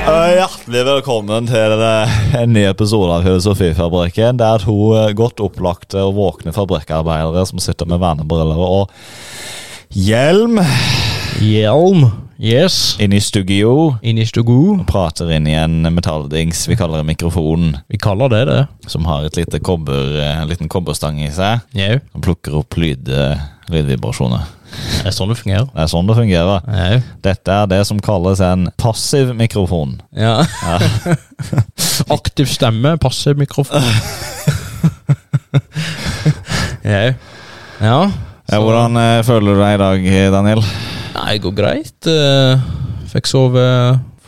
Eh, Hjertelig velkommen til eh, en ny episode av Filosofifabrikken. Det er to eh, godt opplagte og våkne fabrikkarbeidere som sitter med vernebriller og hjelm Hjelm. Yes. Inn i studio. Inn i stugu. Og prater inn i en metalldings vi kaller det mikrofon, Vi kaller det det. som har et lite kobber, en liten kobberstang i seg. Yeah. Som plukker opp lyd, lydvibrasjoner. Det er sånn det fungerer. Det er sånn det fungerer. Nei. Dette er det som kalles en passiv mikrofon. Ja. Ja. Aktiv stemme, passiv mikrofon. Ja. Ja, hvordan eh, føler du deg i dag, Daniel? Nei, det går greit. Eh, Fikk sove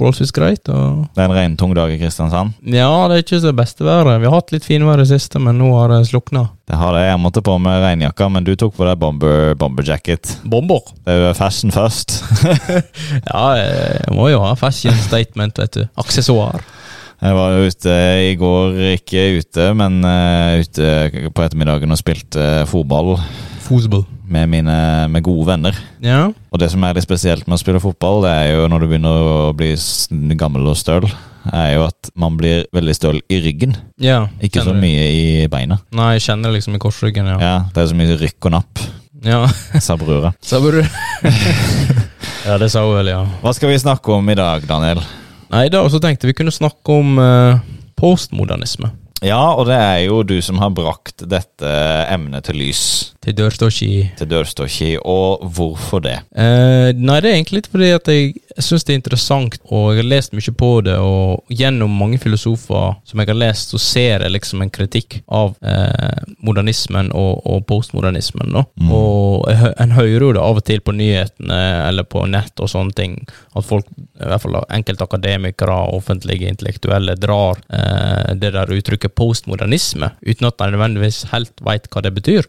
forholdsvis greit. Og Det er en regntung dag i Kristiansand. ja, det er ikke det beste været. Vi har hatt litt finvær i det siste, men nå har det slukna. Det har det. Jeg måtte på med regnjakka, men du tok på deg bomber, bomberjacket. Bomber. Det er jo fashion først. Ja, jeg må jo ha fashion statement, vet du. Aksessoar. Jeg var ute i går, ikke ute, men eh, ute på ettermiddagen og spilte eh, fotball Fosball. med mine med gode venner. Ja. Og det som er litt spesielt med å spille fotball, det er jo når du begynner å bli gammel og støl, er jo at man blir veldig støl i ryggen, ja. ikke så mye i beina. Nei, jeg kjenner det liksom i korsryggen, ja. Ja, Det er så mye rykk og napp, Ja, sa brura. sa brura. Ja, det sa hun vel, ja. Hva skal vi snakke om i dag, Daniel? Nei, da så tenkte vi kunne snakke om uh, postmodernisme. Ja, og det er jo du som har brakt dette emnet til lys. Til dør står ikke i Til dørstokki, og hvorfor det? Eh, nei, det er egentlig litt fordi at jeg, syns det er interessant, og jeg har lest mye på det. Og gjennom mange filosofer som jeg har lest, så ser jeg liksom en kritikk av eh, modernismen og, og postmodernismen. Da. Og en hører jo det av og til på nyhetene eller på nett og sånne ting, at folk, i hvert fall enkelte akademikere og offentlige intellektuelle, drar eh, det der uttrykket postmodernisme, uten at de nødvendigvis helt veit hva det betyr.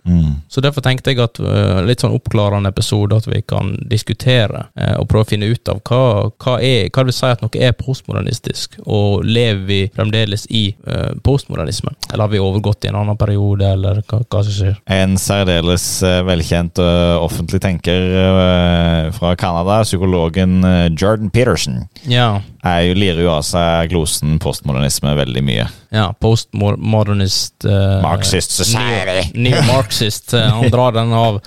Så derfor tenkte jeg at uh, litt sånn oppklarende episode at vi kan diskutere eh, og prøve å finne ut av hva, hva, er, hva det vil si at noe er postmodernistisk, og lever vi fremdeles i uh, postmodernismen? Eller har vi overgått i en annen periode, eller hva, hva som skjer? En særdeles eh, velkjent eh, offentlig tenker eh, fra Canada, psykologen eh, Jordan Peterson, Ja, er jo, lirer jo av seg glosen postmodernisme veldig mye. ja postmodernist uh, Marxist society. Neo-marxist. eh, han drar den av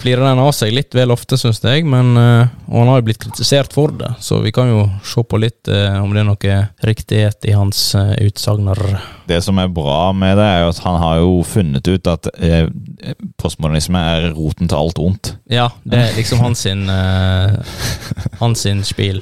Flirer den av seg litt vel ofte, syns jeg, men uh, og han har jo blitt kritisert for det, så vi kan jo se på litt uh, om det er noe riktighet i hans uh, utsagner. Det som er bra med det, er jo at han har jo funnet ut at eh, postmodernisme er roten til alt ondt. Ja, det er liksom hans sin Hans sin spil.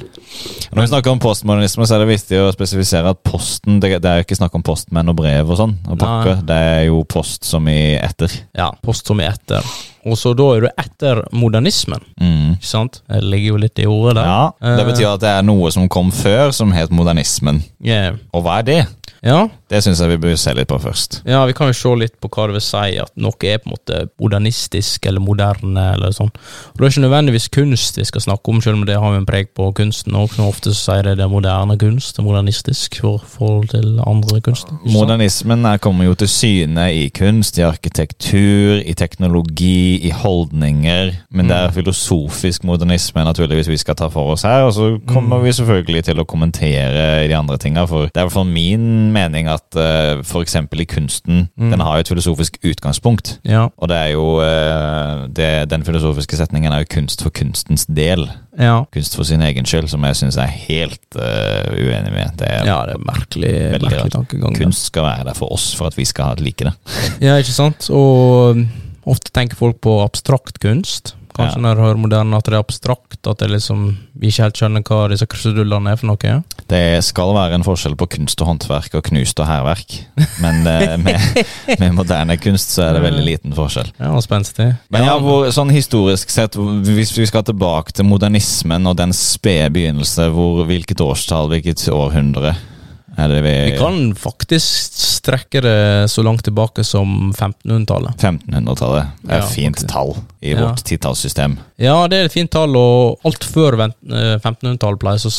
Når vi snakker om postmodernisme, så er det viktig å spesifisere at posten Det, det er jo ikke snakk om postmenn og brev og sånn. og pakker. Det er jo post som i etter. Ja, post som i etter. Og så da er du etter modernismen, Mm. ikke sant? Det ligger jo litt i ordet der. Ja, Det Eh, betyr at det er noe som kom før, som het modernismen. yeah. Og hva er det? Ja, Det syns jeg vi bør se litt på først. Ja, vi kan jo se litt på hva det vil si at noe er på en måte modernistisk eller moderne. eller sånn. Og Det er ikke nødvendigvis kunst vi skal snakke om, selv om det har jo en preg på kunsten. òg. ofte så sier det det er moderne kunst, det er modernistisk for forhold til andre kunster ikke? Modernismen er, kommer jo til syne i kunst, i arkitektur, i teknologi, i holdninger. Men det er filosofisk modernisme naturligvis vi skal ta for oss her. Og så kommer vi selvfølgelig til å kommentere de andre tinga, for det er i hvert fall min mening at uh, f.eks. i kunsten, den har jo et filosofisk utgangspunkt. Ja, Og det er jo uh, det, Den filosofiske setningen er jo kunst for kunstens del. ja. Kunst for sin egen skyld, som jeg syns er helt uh, uenig med. Det er ja, det er merkelig, Veldig merkelig tankegang. Kunst skal være der for oss, for at vi skal like det. Ja, ikke sant? Og ofte tenker folk på abstrakt kunst. Kanskje Ja. når du hører moderne at det er abstrakt, at det liksom, vi ikke helt skjønner hva disse krusedullene er for noe. Ja? Det skal være en forskjell på kunst og håndverk og knust og hærverk. Men eh, med, med moderne kunst så er det veldig liten forskjell. Ja, og spenstig. Men ja, hvor, sånn historisk sett, hvis vi skal tilbake til modernismen og den spede begynnelse, hvor, hvilket årstall, hvilket århundre vi, Vi kan faktisk strekke det så langt tilbake som 1500-tallet. 1500-tallet? Det er Ja, et fint ok. tall i Ja. vårt titallssystem. Ja, det er et fint tall, og alt før eh, 1500-tallet pleier så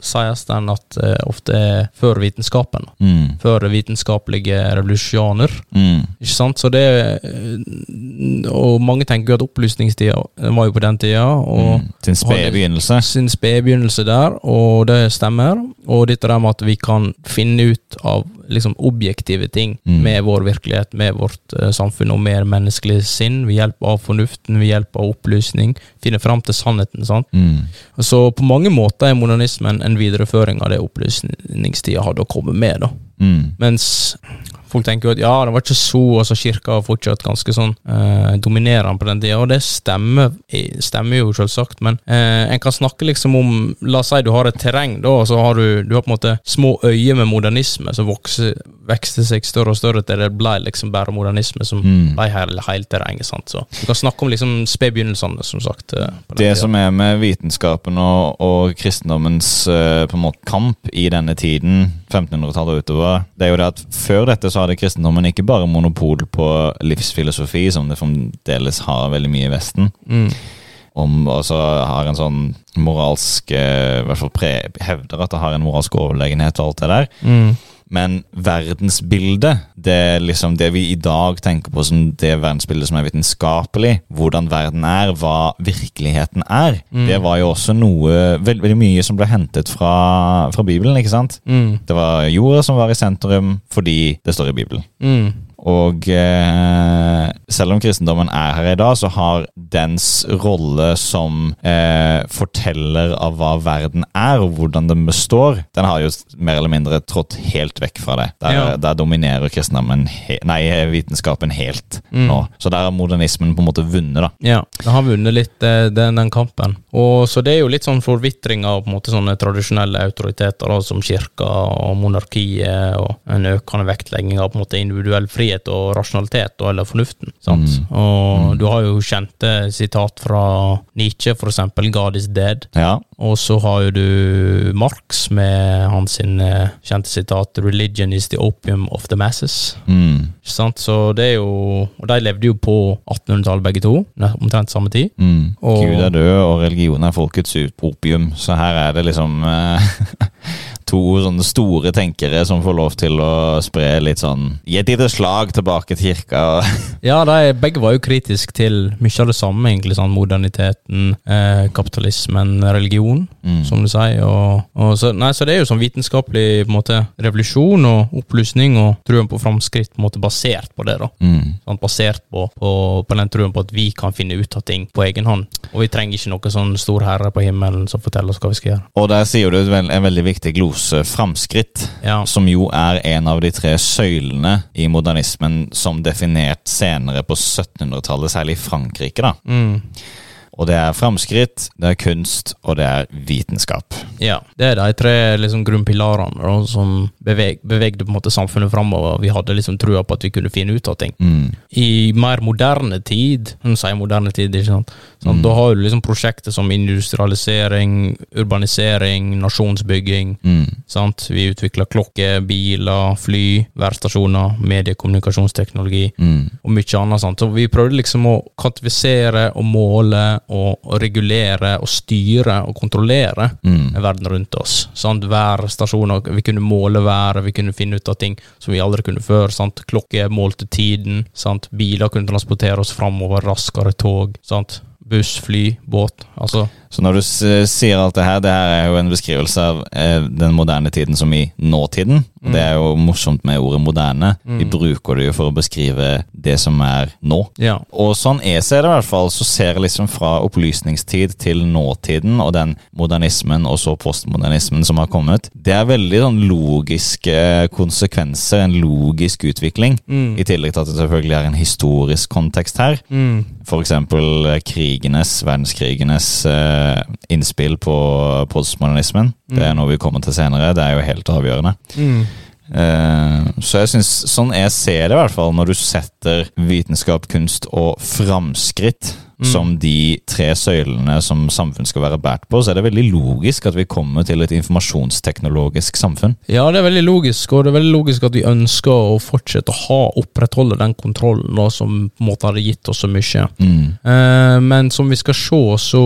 sies den at det ofte er før vitenskapen. Mm. Før vitenskapelige revolusjoner. Mm. Ikke sant? Så det eh, Og mange tenker at opplysningstida var jo på den tida, og Mm. Sin spede begynnelse. sin spede begynnelse der, og det stemmer. Og dette der med at vi kan finne ut av liksom objektive ting Mm. med vår virkelighet, med vårt uh, samfunn og mer menneskelig sinn, ved hjelp av fornuften, ved hjelp av opplysning. Finne fram til sannheten. sant? Mm. Så på mange måter er modernismen en videreføring av det opplysningstida hadde å komme med. da. Mm. Mens folk tenker jo at ja, det var ikke så, altså kirka var fortsatt ganske sånn eh, dominerende på den tida, og det stemmer, stemmer jo selvsagt, men eh, en kan snakke liksom om La oss si du har et terreng, da, og så har du, du har på en måte små øyer med modernisme som vokser, vekste seg større og større til det ble liksom bare modernisme som Mm. ble hele, hele terrenget. sant? Så du kan snakke om liksom spedbegynnelsene, som sagt. eh, Det tida. som er med vitenskapen og, og kristendommens eh, på en måte kamp i denne tiden, 1500-tallet og utover, det er jo det at før dette så hadde kristendommen ikke bare monopol på livsfilosofi, som det fremdeles har veldig mye i Vesten, Mm. om, og så har en sånn moralsk eh, I hvert fall pre, hevder at det har en moralsk overlegenhet og alt det der. Mm. Men verdensbildet, det er liksom det vi i dag tenker på som det verdensbildet som er vitenskapelig, hvordan verden er, hva virkeligheten er, Mm. det var jo også noe Veldig, veldig mye som ble hentet fra, fra Bibelen, ikke sant? Mm. Det var jorda som var i sentrum fordi det står i Bibelen. Mm. Og eh, selv om kristendommen er her i dag, så har dens rolle som eh, forteller av hva verden er, og hvordan den består, den har jo mer eller mindre trådt helt vekk fra det. Der, Ja. der dominerer kristendommen nei, vitenskapen helt Mm. nå. Så der har modernismen på en måte vunnet, da. Ja, den har vunnet litt eh, den, den kampen. Og Så det er jo litt sånn forvitring av på en måte sånne tradisjonelle autoriteter, da, som kirka og monarkiet, og en økende vektlegging av på en måte individuell frihet og rasjonalitet, og, eller fornuften. sant? Mm. Og du har jo kjente sitat fra Nietzsche, for eksempel, 'God is dead'. Ja. Og så har jo du Marx med hans eh, kjente sitat 'Religion is the opium of the masses'. Mm. Sant? Så det er jo Og de levde jo på 1800-tallet begge to, omtrent samme tid. Mm. Gud er død, og religion er folkets opium. Så her er det liksom eh, to sånne store tenkere som får lov til å spre litt sånn Gi et lite slag tilbake til kirka. Ja, de begge var jo kritiske til mye av det samme, egentlig. sånn Moderniteten, eh, kapitalismen, religion, Mm. som du sier. Og, og så, nei, så det er jo sånn vitenskapelig på en måte, revolusjon og opplysning og troen på framskritt på en måte basert på det. da. Mm. Sånn, basert på, på, på den troen på at vi kan finne ut av ting på egen hånd. Og vi trenger ikke noen sånn stor herre på himmelen som forteller oss hva vi skal gjøre. Og der sier du en veldig viktig glose, framskritt, Ja. som jo er en av de tre søylene i modernismen som definert senere på 1700-tallet, særlig i Frankrike. da. Mm. Og det er framskritt, det er kunst, og det er vitenskap. Ja, det er de tre liksom, grunnpilarene da, som beveg, bevegde på en måte samfunnet framover. Vi hadde liksom trua på at vi kunne finne ut av ting. Mm. I mer moderne tid, hun sier moderne tid, ikke sant? Sånn, Mm. da har du liksom prosjekter som industrialisering, urbanisering, nasjonsbygging. Mm. Sant? Vi utvikler klokker, biler, fly, værstasjoner, mediekommunikasjonsteknologi Mm. og mye annet. Sant? Så vi prøvde liksom å kvantifisere og måle og regulere og styre og kontrollere Mm. verden rundt oss. Sant? Hver stasjon, vi kunne måle været, vi kunne finne ut av ting som vi aldri kunne før. Sant? Klokke målte tiden. Sant? Biler kunne transportere oss framover, raskere tog. Sant? Buss, fly, båt. Altså Så når du sier alt det her, det her er jo en beskrivelse av eh, den moderne tiden som i nåtiden. Mm. det er jo morsomt med ordet moderne. Vi Mm. bruker det jo for å beskrive det som er nå. Ja. Og sånn jeg ser det i hvert fall, så ser jeg liksom fra opplysningstid til nåtiden og den modernismen og så postmodernismen som har kommet. Det er veldig sånn logiske konsekvenser, en logisk utvikling. Mm. I tillegg til at det selvfølgelig er en historisk kontekst her. Mm. For eksempel eh, krigenes, verdenskrigenes eh, innspill på postmodernismen. Det er noe vi kommer til senere. Det er jo helt avgjørende. Mm. Eh, så jeg synes, sånn jeg ser det i hvert fall, når du setter vitenskap, kunst og framskritt som de tre søylene som samfunn skal være båret på, så er det veldig logisk at vi kommer til et informasjonsteknologisk samfunn. Ja, det er veldig logisk, og det er veldig logisk at vi ønsker å fortsette å ha, opprettholde den kontrollen da, som på en måte hadde gitt oss så mye. Mm. Eh, men som vi skal se, så,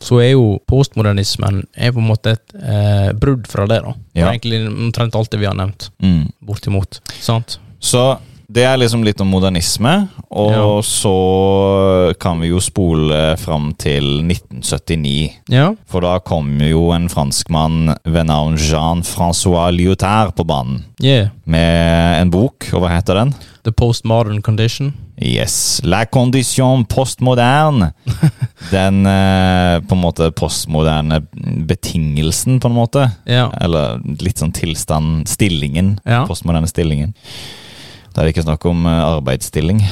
så er jo postmodernismen er på en måte et eh, brudd fra det. da. Ja. Det er egentlig omtrent alt det vi har nevnt. Mm. Bortimot. Sant? Så det er liksom litt om modernisme, og Ja. så kan vi jo spole fram til 1979. Ja. For da kom jo en franskmann ved navn Jean-Francois Lyotard på banen. Yeah. Med en bok, og hva heter den? The postmodern condition. Yes. La condition postmoderne. Den eh, på en måte postmoderne betingelsen, på en måte. Ja. Eller litt sånn tilstand Stillingen. Ja. Postmoderne stillingen. Da er det ikke snakk om eh, arbeidsstilling.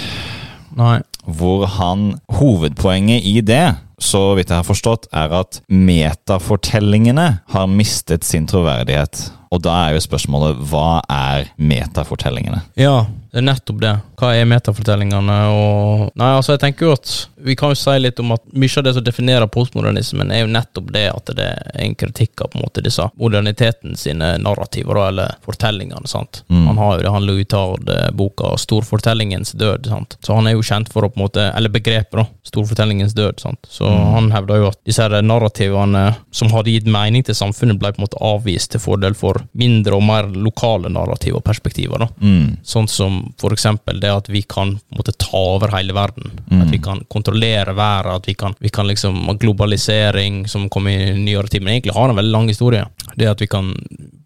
Nei. Hvor han Hovedpoenget i det, så vidt jeg har forstått, er at metafortellingene har mistet sin troverdighet. Og da er jo spørsmålet hva er metafortellingene? Ja, det er nettopp det. Hva er metafortellingene og Nei, altså, jeg tenker jo at vi kan jo si litt om at mye av det som definerer postmodernismen, er jo nettopp det at det er en kritikk av på en måte disse moderniteten sine narrativer, eller fortellingene. sant? Mm. Han har jo det, han Louis Tard-boka 'Storfortellingens død', sant? så han er jo kjent for å på en måte Eller begrepet, da. 'Storfortellingens død'. sant? Så han hevder jo at disse her narrativene som hadde gitt mening til samfunnet, ble på en måte avvist til fordel for mindre og mer lokale narrativer og perspektiver. da. Mm. Sånn som for eksempel det at vi kan måte ta over hele verden. Mm. At vi kan kontrollere været, at vi kan, vi kan liksom ha Globalisering som kom i nyere tid, men egentlig har en veldig lang historie. Det at vi kan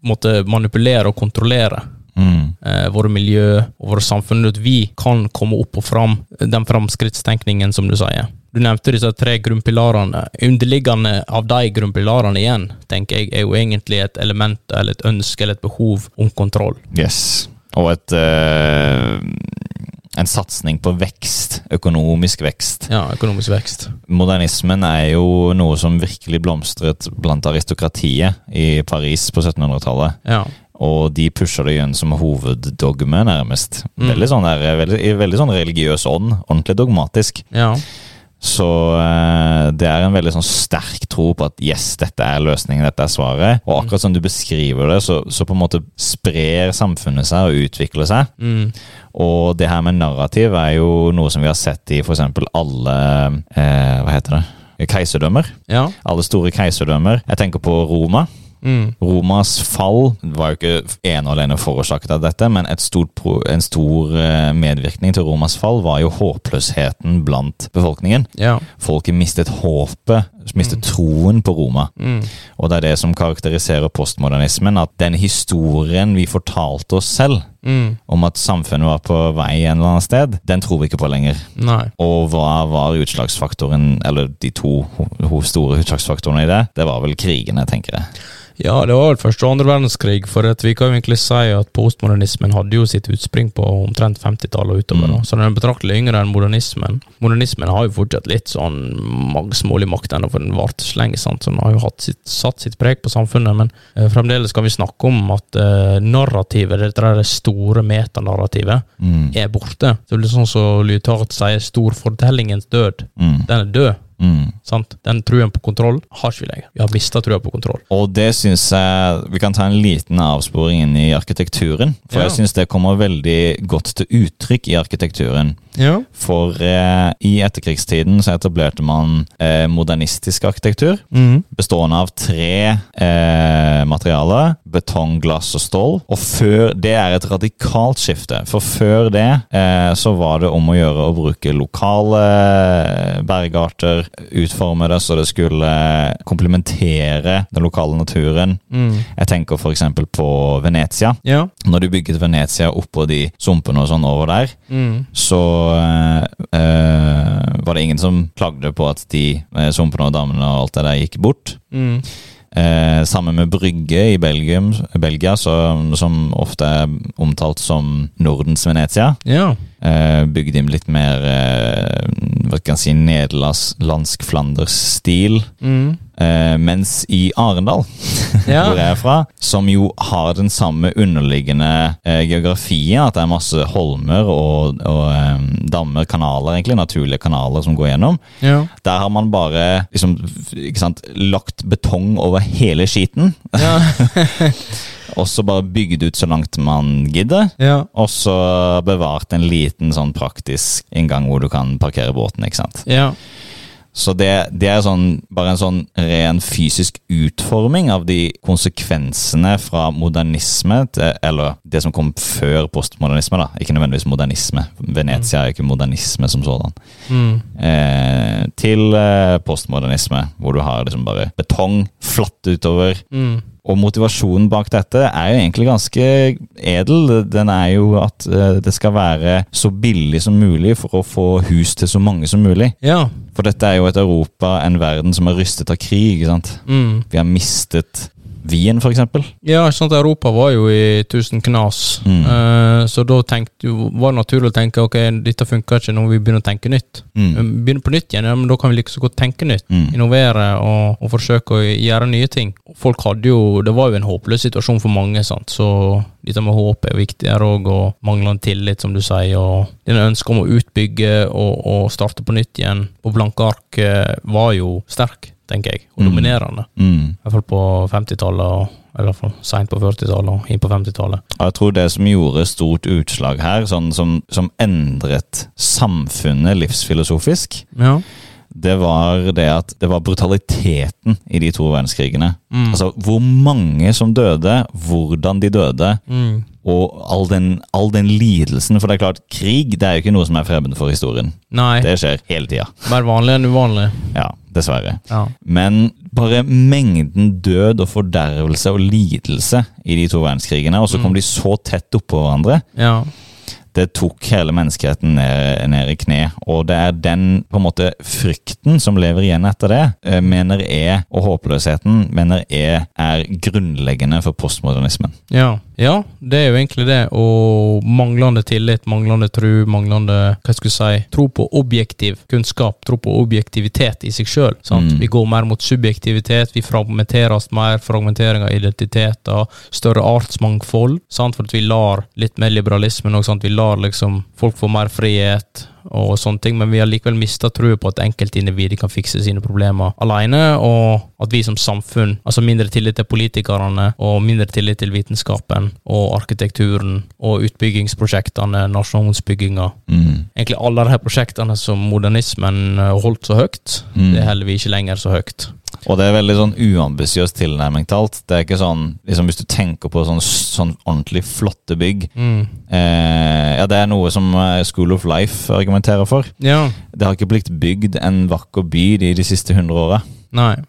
måte manipulere og kontrollere Mm. eh, våre miljø og våre samfunn, at vi kan komme opp og fram, den framskrittstenkningen som du sier. Du nevnte disse tre grunnpilarene. Underliggende av de grunnpilarene igjen, tenker jeg, er jo egentlig et element eller et ønske eller et behov om kontroll. Yes. Og et eh, En satsing på vekst. Økonomisk vekst. Ja, økonomisk vekst. Modernismen er jo noe som virkelig blomstret blant aristokratiet i Paris på 1700-tallet. Ja. Og de pusher det igjen som hoveddogme, nærmest. Mm. Veldig sånn, der, veldig, veldig sånn religiøs ånd. Ordentlig dogmatisk. Ja. Så eh, det er en veldig sånn sterk tro på at yes, dette er løsningen, dette er svaret. Og akkurat som du beskriver det, så, så på en måte sprer samfunnet seg og utvikler seg. Mm. Og det her med narrativ er jo noe som vi har sett i f.eks. alle eh, Hva heter det? Keiserdømmer. Ja. Alle store keiserdømmer. Jeg tenker på Roma. Mm. Romas fall var jo ikke ene og alene forårsaket av dette, men et stort pro, en stor eh, medvirkning til Romas fall var jo håpløsheten blant befolkningen. Ja. Folket mistet håpet, mistet troen på Roma. Mm. Og det er det som karakteriserer postmodernismen, at den historien vi fortalte oss selv Mm. om at samfunnet var på vei en eller annen sted, den tror vi ikke på lenger. Nei. Og hva var utslagsfaktoren, eller de to store utslagsfaktorene i det? Det var vel krigene, tenker jeg. Ja, det var vel første og andre verdenskrig, for at vi kan jo egentlig si at postmodernismen hadde jo sitt utspring på omtrent 50-tallet og utover. Mm. Så den er betraktelig yngre enn modernismen. Modernismen har jo fortsatt litt sånn smålig makt ennå, for den varte så lenge, sant? så den har jo sitt, satt sitt preg på samfunnet. Men eh, fremdeles kan vi snakke om at eh, narrativet, dette der store metanarrativet, Mm. er borte. Det blir sånn som Lyotard sier, storfortellingens død. Mm. Den er død. Mm. sant? Den truen på kontroll har ikke vi lenger. Vi har mista trua på kontroll. Og det syns jeg Vi kan ta en liten avsporing inn i arkitekturen. For Ja. jeg syns det kommer veldig godt til uttrykk i arkitekturen. Ja. For eh, i etterkrigstiden så etablerte man eh, modernistisk arkitektur. Mm. Bestående av tre eh, materialer. Betong, glass og stål. Og før Det er et radikalt skifte. For før det eh, så var det om å gjøre å bruke lokale eh, Utforme det så det skulle komplementere den lokale naturen. Mm. Jeg tenker f.eks. på Venezia. Ja. Når du bygget Venezia oppå de sumpene og sånn over der, Mm. så eh, var det ingen som klagde på at de eh, sumpene og dammene og alt det der gikk bort. Mm. Eh, sammen med Brygge i Belgium, Belgia, så, som ofte er omtalt som Nordens Venezia. Ja. Eh, bygd inn litt mer uh, hva kan jeg si, nederlandsk Flanders-stil. Mm. Uh, mens i Arendal, Ja. hvor jeg er fra, som jo har den samme underliggende uh, geografien, at det er masse holmer og, og um, dammer, kanaler egentlig, naturlige kanaler som går gjennom, Ja. der har man bare liksom, sant, lagt betong over hele skiten, Ja. og så bare bygd ut så langt man gidder. ja. Og så bevart en liten sånn praktisk inngang hvor du kan parkere båten. ikke sant? ja. Så det, det er sånn, bare en sånn ren fysisk utforming av de konsekvensene fra modernisme, til, eller det som kom før postmodernisme, da. Ikke nødvendigvis modernisme. Venezia er ikke modernisme som sådan. Mm. Eh, til eh, postmodernisme, hvor du har liksom bare betong flatt utover. Mm. Og motivasjonen bak dette er jo egentlig ganske edel. Den er jo at eh, det skal være så billig som mulig for å få hus til så mange som mulig. Ja. For dette er jo et Europa, en verden som er rystet av krig. ikke sant? Mm. Vi har mistet Wien, eksempel. Ja, sant, Europa var jo i tusen knas, Mm. Uh, så da tenkte, var det naturlig å tenke ok, dette funker ikke nå må vi begynne å tenke nytt. Mm. Begynne på nytt igjen, ja, men da kan vi like så godt tenke nytt. Mm. Innovere og, og forsøke å gjøre nye ting. Folk hadde jo, Det var jo en håpløs situasjon for mange, sant? så dette med håp er viktig her òg, og manglende tillit, som du sier, og denne ønsket om å utbygge og, og starte på nytt igjen på blanke ark eh, var jo sterk, tenker jeg, og Mm. dominerende. Mm. I hvert fall på 50-tallet, eller i hvert fall seint på 40-tallet og inn på 50-tallet. Jeg tror det som gjorde stort utslag her, sånn som, som endret samfunnet livsfilosofisk, Ja. det var det at det var brutaliteten i de to verdenskrigene. Mm. Altså hvor mange som døde, hvordan de døde, Mm. og all den, all den lidelsen. For det er klart, krig det er jo ikke noe som er fremmed for historien. Nei, Det skjer hele tida. mer vanlig enn uvanlig. Ja, dessverre. Ja. Men bare mengden død og fordervelse og lidelse i de to verdenskrigene, og så kom de så tett oppå hverandre, ja. det tok hele menneskeheten ned, ned i kne. Og det er den på en måte frykten som lever igjen etter det, eh, mener jeg, og håpløsheten, mener jeg er grunnleggende for postmodernismen. Ja. Ja, det er jo egentlig det. Og manglende tillit, manglende tro, manglende hva skal jeg si, tro på objektiv kunnskap, tro på objektivitet i seg sjøl. Mm. Vi går mer mot subjektivitet, vi fragmenteres mer, fragmentering av identiteter, større artsmangfold. Sant? For at vi lar litt mer liberalismen òg, vi lar liksom folk få mer frihet og sånne ting, men vi har likevel mista trua på at enkeltindivider kan fikse sine problemer alene, og at vi som samfunn, altså mindre tillit til politikerne, og mindre tillit til vitenskapen og arkitekturen og utbyggingsprosjektene, nasjonsbygginga. Mm. Egentlig alle de her prosjektene som modernismen eh, holdt så høyt, Mm. det holder vi ikke lenger så høyt. Og det er veldig sånn uambisiøs tilnærming til alt. Det er ikke sånn, liksom Hvis du tenker på sånn, sånn ordentlig flotte bygg Mm. eh, Ja, det er noe som eh, School of Life argumenterer for. Ja. Det har ikke blitt bygd en vakker by de, de siste hundre åra.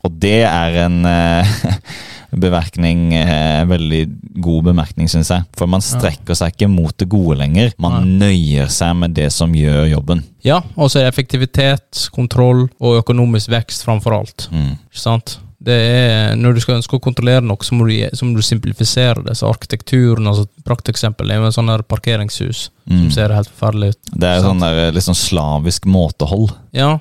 Og det er en eh, bemerkning, eh, veldig god bemerkning, syns jeg. For man strekker seg ikke mot det gode lenger. Man nøyer seg med det som gjør jobben. Ja, og så er det effektivitet, kontroll og økonomisk vekst framfor alt. Mm. Ikke sant? Det er, når du skal ønske å kontrollere noe, så må du, så må du simplifisere det. Så arkitekturen, altså prakteksempel er jo en sånn der parkeringshus Mm. som ser helt forferdelig ut. Det er sånn der, litt sånn slavisk måtehold. Ja,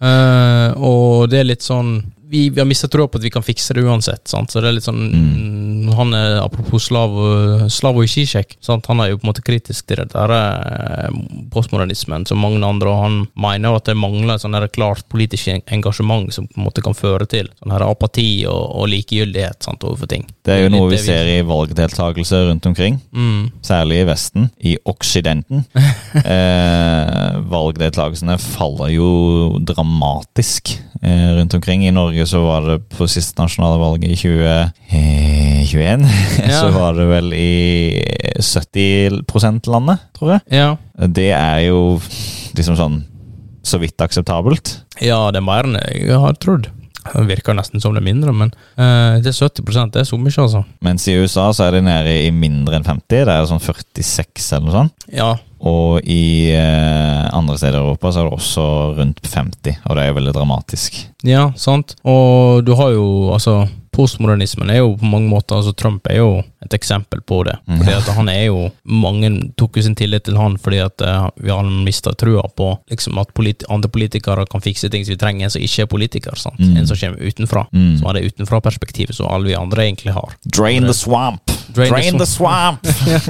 uh, og det er litt sånn vi, vi har mista troa på at vi kan fikse det uansett. Sant? Så det er litt sånn mm, Han er apropos Slav- Slavoj Zizek. Han er jo på en måte kritisk til det der eh, postmodernismen som mange andre, og han mener at det mangler sånn et klart politisk engasjement som på en måte kan føre til sånn her apati og, og likegyldighet sant, overfor ting. Det er jo noe vi ser i valgdeltakelse rundt omkring. Mm, Særlig i Vesten, i Oksidenten. Eh, valgdeltakelsene faller jo dramatisk eh, rundt omkring. I Norge så var det på siste nasjonale valget i 2021 Ja. så var det vel i 70% landet, tror jeg. ja. Det er jo liksom sånn så vidt akseptabelt. ja, det er mer enn jeg har trodd. Det virker nesten som det er mindre, men eh, det er 70 det er så mye, altså. Mens i USA så er det nede i mindre enn 50. Det er sånn 46 eller noe sånt. Ja, Og i eh, andre steder i Europa så er det også rundt 50, og det er jo veldig dramatisk. Ja, sant. Og du har jo altså postmodernismen er jo på mange måter altså Trump er jo et eksempel på det. Mm. Fordi at han er jo Mange tok jo sin tillit til han fordi at eh, vi har mista trua på liksom at politi andre politikere kan fikse ting som vi trenger, en som ikke er politiker. sant? Mm. En som kommer utenfra. Mm. Som har det utenfra-perspektivet som alle vi andre egentlig har. Drain the swamp! Drain the Drain the swamp!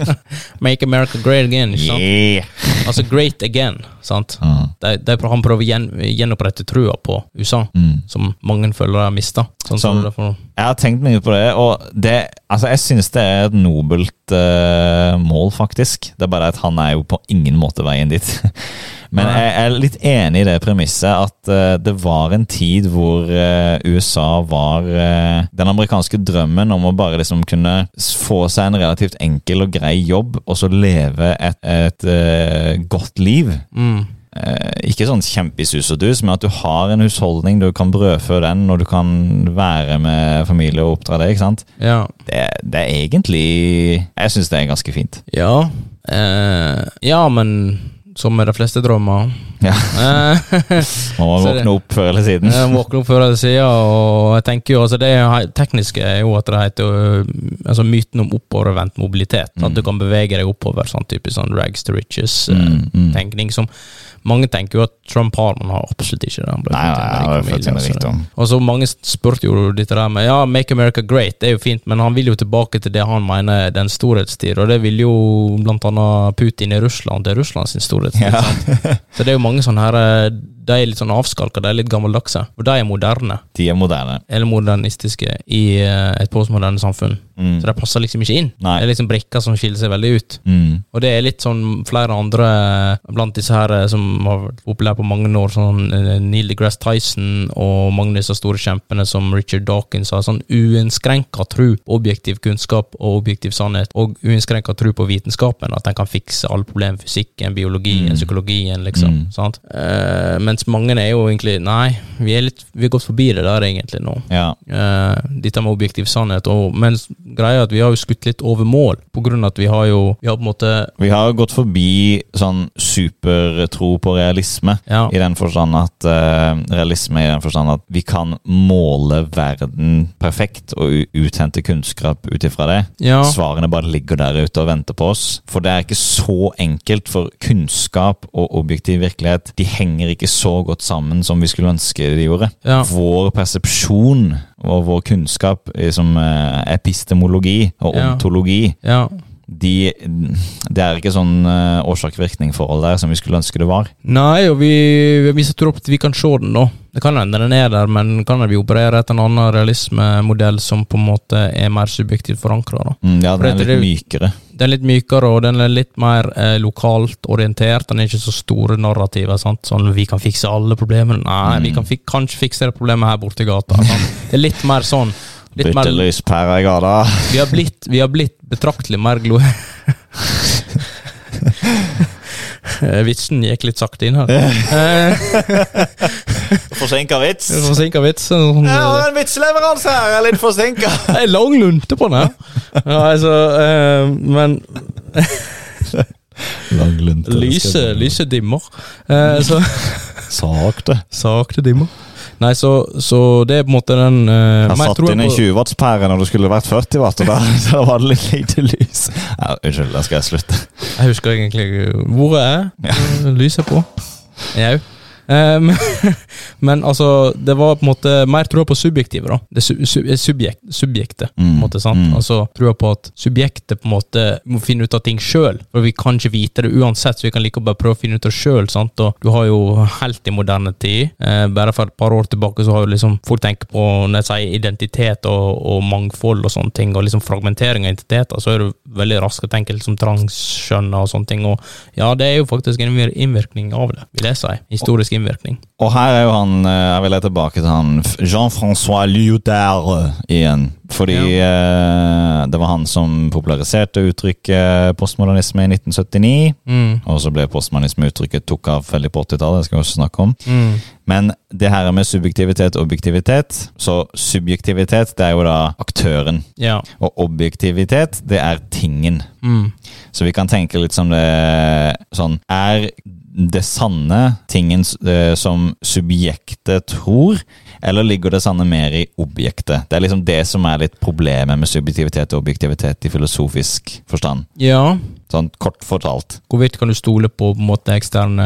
Make America great again. Yeah! Altså great again. sant? Mm. De, de, han prøver å gjen, gjenopprette trua på USA, Mm. som mange føler har mista. Sånn Som- som Jeg har tenkt mye på det, og det, altså jeg syns det er et nobelt uh, mål, faktisk. Det er bare at han er jo på ingen måte veien dit. Men jeg er litt enig i det premisset at uh, det var en tid hvor uh, USA var uh, den amerikanske drømmen om å bare liksom kunne få seg en relativt enkel og grei jobb, og så leve et, et godt liv. Mm. Ikke sånn kjempesus og dus, men at du har en husholdning, du kan brødfø den, og du kan være med familie og oppdra det. ikke sant? Ja. Det, det er egentlig Jeg syns det er ganske fint. Ja. Eh, ja, men som med de fleste drømmer Ja. Man må våkne opp før eller siden. Jeg opp før eller siden, og jeg tenker jo altså Det tekniske er jo at det heter ø, altså myten om oppovervendt mobilitet. Mm. At du kan bevege deg oppover. sånn typisk sånn rags to Mm, mm. riches-tenkning. som Mange tenker jo at Trump har, men har absolutt ikke det. Nei, nei, familie, altså. Og så Mange spurte jo dette der med Ja, Make America Great, det er jo fint, men han vil jo tilbake til det han mener er den storhetstid, og det vil jo blant annet Putin i Russland. Det er Russland sin storhetstid. Ja. Så det er jo mange sånne her eh, De er litt sånn avskalka, de er litt gammeldagse. Og de er moderne, De er moderne. eller modernistiske, i eh, et postmoderne samfunn. Mm. Så de passer liksom ikke inn. Nei. Det er liksom brikker som skiller seg veldig ut. Mm. Og det er litt sånn flere andre eh, blant disse her eh, som har opplevd på mange år, sånn Neil deGrasse Tyson og mange av disse store kjempene som Richard Dawkins har sånn uinnskrenka tro på objektiv kunnskap og objektiv sannhet, og uinnskrenka tro på vitenskapen, at den kan fikse alle problemer, fysikken, biologien, Mm. psykologien, liksom. Mm. Sant? Eh, mens mange er jo egentlig Nei, vi er litt Vi har gått forbi det der egentlig nå. Ja. Uh, dette med objektiv sannhet. Og, men greia er at vi har jo skutt litt over mål, på grunn av at vi har jo Vi har på en måte Vi har gått forbi sånn supertro på realisme. Ja. I den forstand at uh, Realisme i den forstand at vi kan måle verden perfekt og uthente kunnskap ut ifra det. Ja. Svarene bare ligger der ute og venter på oss. For det er ikke så enkelt, for kunnskap og objektiv virkelighet de henger ikke så godt sammen som vi skulle ønske de gjorde. Ja. Vår persepsjon og vår kunnskap som liksom, epistemologi og Ja. ontologi ja. De, det er ikke sånn uh, årsak-virkning-forhold der som vi skulle ønske det var. Nei, og vi, vi setter opp at vi kan se den, da. Det kan hende den er der, men kan vi opererer etter en annen realismemodell som på en måte er mer subjektivt forankra. Mm, ja, den er litt det, mykere. Den er litt mykere, og den er litt mer eh, lokalt orientert. Den er ikke så store narrativer. sant? Sånn 'vi kan fikse alle problemene'. Nei, vi Mm. kan fik kanskje fikse det problemet her borte i gata. Sant? Det er litt mer sånn. Litt mer, Bytte lyspære i gata. vi, har blitt, vi har blitt betraktelig mer glo... Eh, Vitsen gikk litt sakte inn her. Eh, Forsinka vits. Forsinka vits. Sånn, en vitseleveranse her, jeg er litt forsinka. Ei lang lunte på den her. Ja, altså, eh, men Lang lunte. lyse, lyse dimmer. Eh, så Sakte. Sakte dimmer. Nei, så, så det er på en måte den uh, Jeg satt inn en 20-wattspære når det skulle vært 40 watt, og da, da var det litt lite lys. Ja, unnskyld, da skal jeg slutte. Jeg husker egentlig hvor jeg er. Ja. Lyset er på. Jau. Um, men altså, det var på en måte mer trua på subjektivet, da. Det su su subjekt, subjektet, på en Mm, måte. sant? mm. Altså trua på at subjektet på en måte må finne ut av ting sjøl. For vi kan ikke vite det uansett, så vi kan like bare prøve å finne ut av det sjøl. Du har jo helt i moderne tid, eh, bare for et par år tilbake, så har jo liksom folk tenkt på når jeg sier identitet og, og mangfold og sånne ting, og liksom fragmentering av identiteter, så er du veldig rask å tenke liksom transkjønn og sånne ting. Og ja, det er jo faktisk en mer innvirkning av det, vil jeg si. Historisk innvirkning. Og her er jo han eh, Jeg vil tilbake til han Jean-François Lyotard igjen. Fordi eh, det var han som populariserte uttrykket postmodernisme i 1979. Mm. Og så ble postmodernisme-uttrykket tok av veldig på 80-tallet, det skal vi også snakke om. Mm. Men det her med subjektivitet og objektivitet Så subjektivitet, det er jo da aktøren. Ja. Og objektivitet, det er tingen. Mm. Så vi kan tenke litt som det sånn Er det sanne tingen eh, som subjektet tror, eller ligger det sanne mer i objektet? Det er liksom det som er litt problemet med subjektivitet og objektivitet i filosofisk forstand. ja. Sånn kort fortalt. Hvorvidt kan du stole på, på en måte eksterne,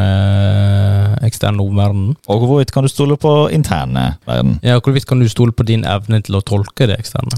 eksterne omverdenen? Og hvorvidt kan du stole på interne verden? Ja, hvorvidt kan du stole på din evne til å tolke det eksterne?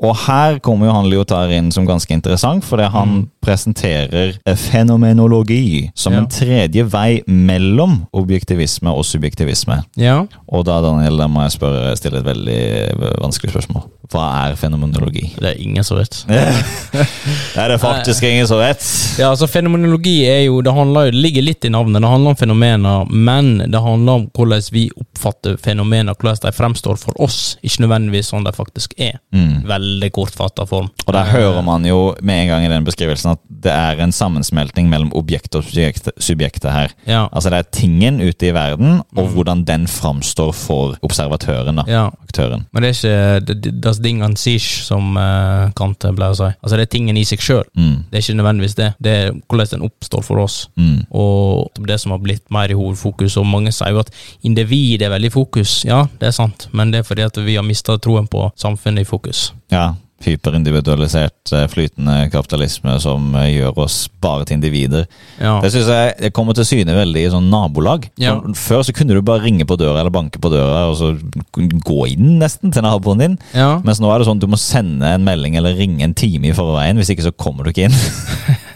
Og her kommer jo han Lyotard inn som ganske interessant, fordi han Mm. presenterer fenomenologi som Ja. en tredje vei mellom objektivisme og subjektivisme. Ja. Og da, Daniel, da må jeg spørre, stille et veldig vanskelig spørsmål. Hva er fenomenologi? Det er ingen som vet. Det er det faktisk ingen som vet. Ja, altså Fenomenologi er jo, det, handler, jo- ligger litt i navnet. Det handler om fenomener, men det handler om hvordan vi oppfatter fenomener, hvordan de fremstår for oss, ikke nødvendigvis sånn de faktisk er. Mm. Veldig kortfatta form. Og der hører man jo med en gang i den beskrivelsen at det er en sammensmelting mellom objekt og subjekt, subjektet her. Ja. Altså det er tingen ute i verden, og Mm. hvordan den framstår for observatøren, da. ja. Aktøren. Men det er ikke det- det- das Ding an sich, som uh, Kant pleier å si. Altså Det er tingen i seg sjøl. Mm. Det er ikke nødvendigvis det. Det er hvordan den oppstår for oss. Mm. Og det som har blitt mer i hovedfokus. Og mange sier jo at individ er veldig i fokus. Ja, det er sant, men det er fordi at vi har mista troen på samfunnet i fokus. Ja. Hyperindividualisert, eh, flytende kapitalisme som eh, gjør oss bare til individer. Ja. Det synes jeg det kommer til syne veldig i sånn nabolag. Ja. Sånn, Før så kunne du bare ringe på døra eller banke på døra og så gå inn nesten til naboen din. ja. Mens nå er det sånn at du må sende en melding eller ringe en time i forveien. Hvis ikke så kommer du ikke inn.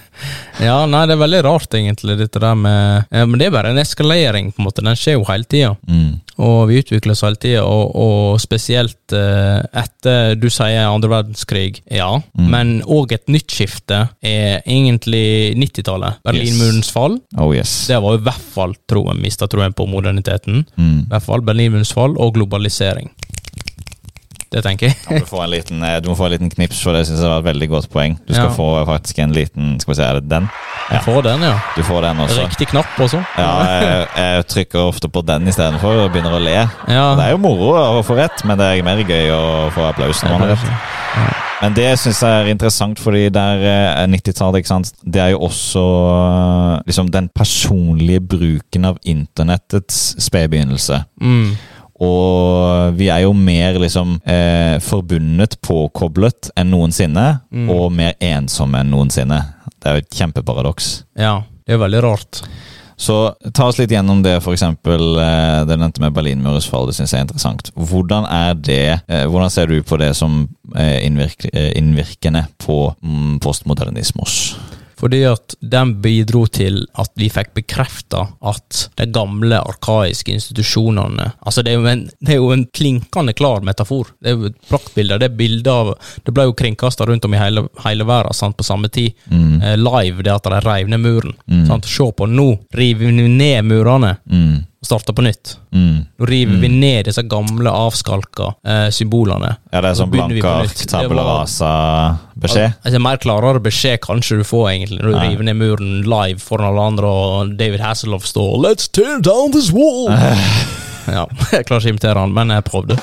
Ja, nei, det er veldig rart, egentlig, dette der med eh, Men det er bare en eskalering, på en måte. Den skjer jo hele tida. Mm. Og vi utvikler oss hele tida, og, og spesielt eh, etter du sier andre verdenskrig, ja. Mm. Men òg et nytt skifte er egentlig 90-tallet. Berlinmurens fall. Oh yes. Det var i hvert fall troen, mista troen på moderniteten. Mm. I hvert fall Berlinmurens fall og globalisering. Det tenker jeg. Ja, du, får en liten, eh, du må få en liten knips, for det synes jeg var et veldig godt poeng. Du skal Ja. få faktisk en liten Skal vi se, er det den? Jeg får den, ja. Du får den også. Riktig knapp også. Ja, jeg, jeg trykker ofte på den istedenfor og begynner å le. Ja. Det er jo moro å få rett, men det er mer gøy å få applaus når man har rett. Men det syns jeg er interessant, fordi der eh, 90-tallet, ikke sant Det er jo også eh, liksom den personlige bruken av internettets spedbegynnelse. Mm. Og vi er jo mer liksom eh, forbundet, påkoblet enn noensinne, Mm. og mer ensomme enn noensinne. Det er jo et kjempeparadoks. Ja, det er veldig rart. Så ta oss litt gjennom det, eksempel eh, det nevnte med Berlinmurens fall. Det syns jeg er interessant. Hvordan er det eh, Hvordan ser du på det som eh, innvirkende på mm, postmodernismos? Fordi at den bidro til at vi fikk bekrefta at de gamle, arkaiske institusjonene Altså, det er jo en, det er jo en klinkende klar metafor. Det er jo et praktbilde. Det er bilde av Det ble jo kringkasta rundt om i hele, hele verden sant, på samme tid. Mm. Eh, live, det at de reiv ned muren. Mm. Sant? Se på, nå river vi ned murene Mm. og starter på nytt. Mm. Nå river vi ned disse gamle, avskalka eh, symbolene. Ja, det er sånn blanke ark, tabula var- rasa-beskjed. Altså, mer klarere beskjed kanskje du får egentlig når du Nei. river ned muren live foran alle andre, og David Hasselhoff står 'Let's tear down this wall'. ja, jeg klarer ikke å imitere han, men jeg prøvde.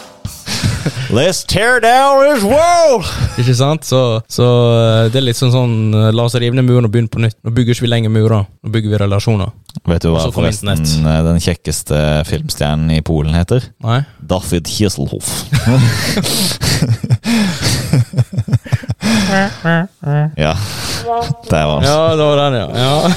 Let's tear down this wall! Ikke sant? Så, så eh, det er litt sånn sånn eh, La oss rive ned muren og begynne på nytt. Nå bygger ikke vi lenger murer, nå bygger vi relasjoner. Vet du hva forresten eh, den kjekkeste filmstjernen i Polen heter? Nei? David Hieselhoff. ja, der var den. Ja, det var den, ja. ja.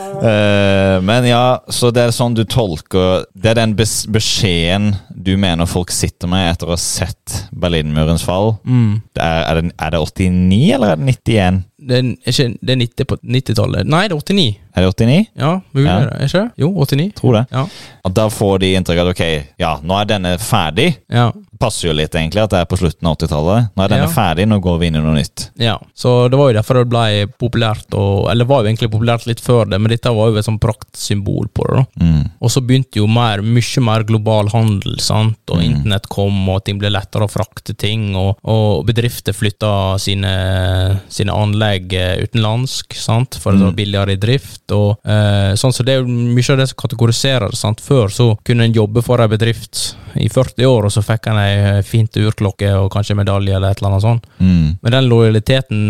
Eh, men ja, så det er sånn du tolker Det er den beskjeden du mener folk sitter med etter å ha sett Berlinmurens fall. Mm. Det er, er, det, er det 89, eller er det 91? Det er, ikke, det er 90 på 90-tallet. Nei, det er 89. Er det 89? Ja, mulig Ja. det. Ikke? Jo, 89. Tror det. Ja. Og da får de inntrykk av at ok, ja, nå er denne ferdig. ja. Passer jo litt, egentlig, at det er på slutten av 80-tallet. Nå er denne Ja. ferdig, nå går vi inn i noe nytt. Ja, så det var jo derfor det ble populært, og, eller var jo egentlig populært litt før det, men dette var jo et sånn praktsymbol på det. da. Mm. Og så begynte jo mer, mye mer global handel, sant? og Mm. internett kom, og ting ble lettere å frakte ting, og, og bedrifter flytta sine, sine anlegg eh, utenlandsk, sant? for det var Mm. billigere i drift. og eh, sånn, så Det er jo mye av det som kategoriserer det. sant? Før så kunne en jobbe for en bedrift i 40 år, og så fikk en ei fint urklokke og kanskje medalje eller et eller annet sånt. Mm. Men den lojaliteten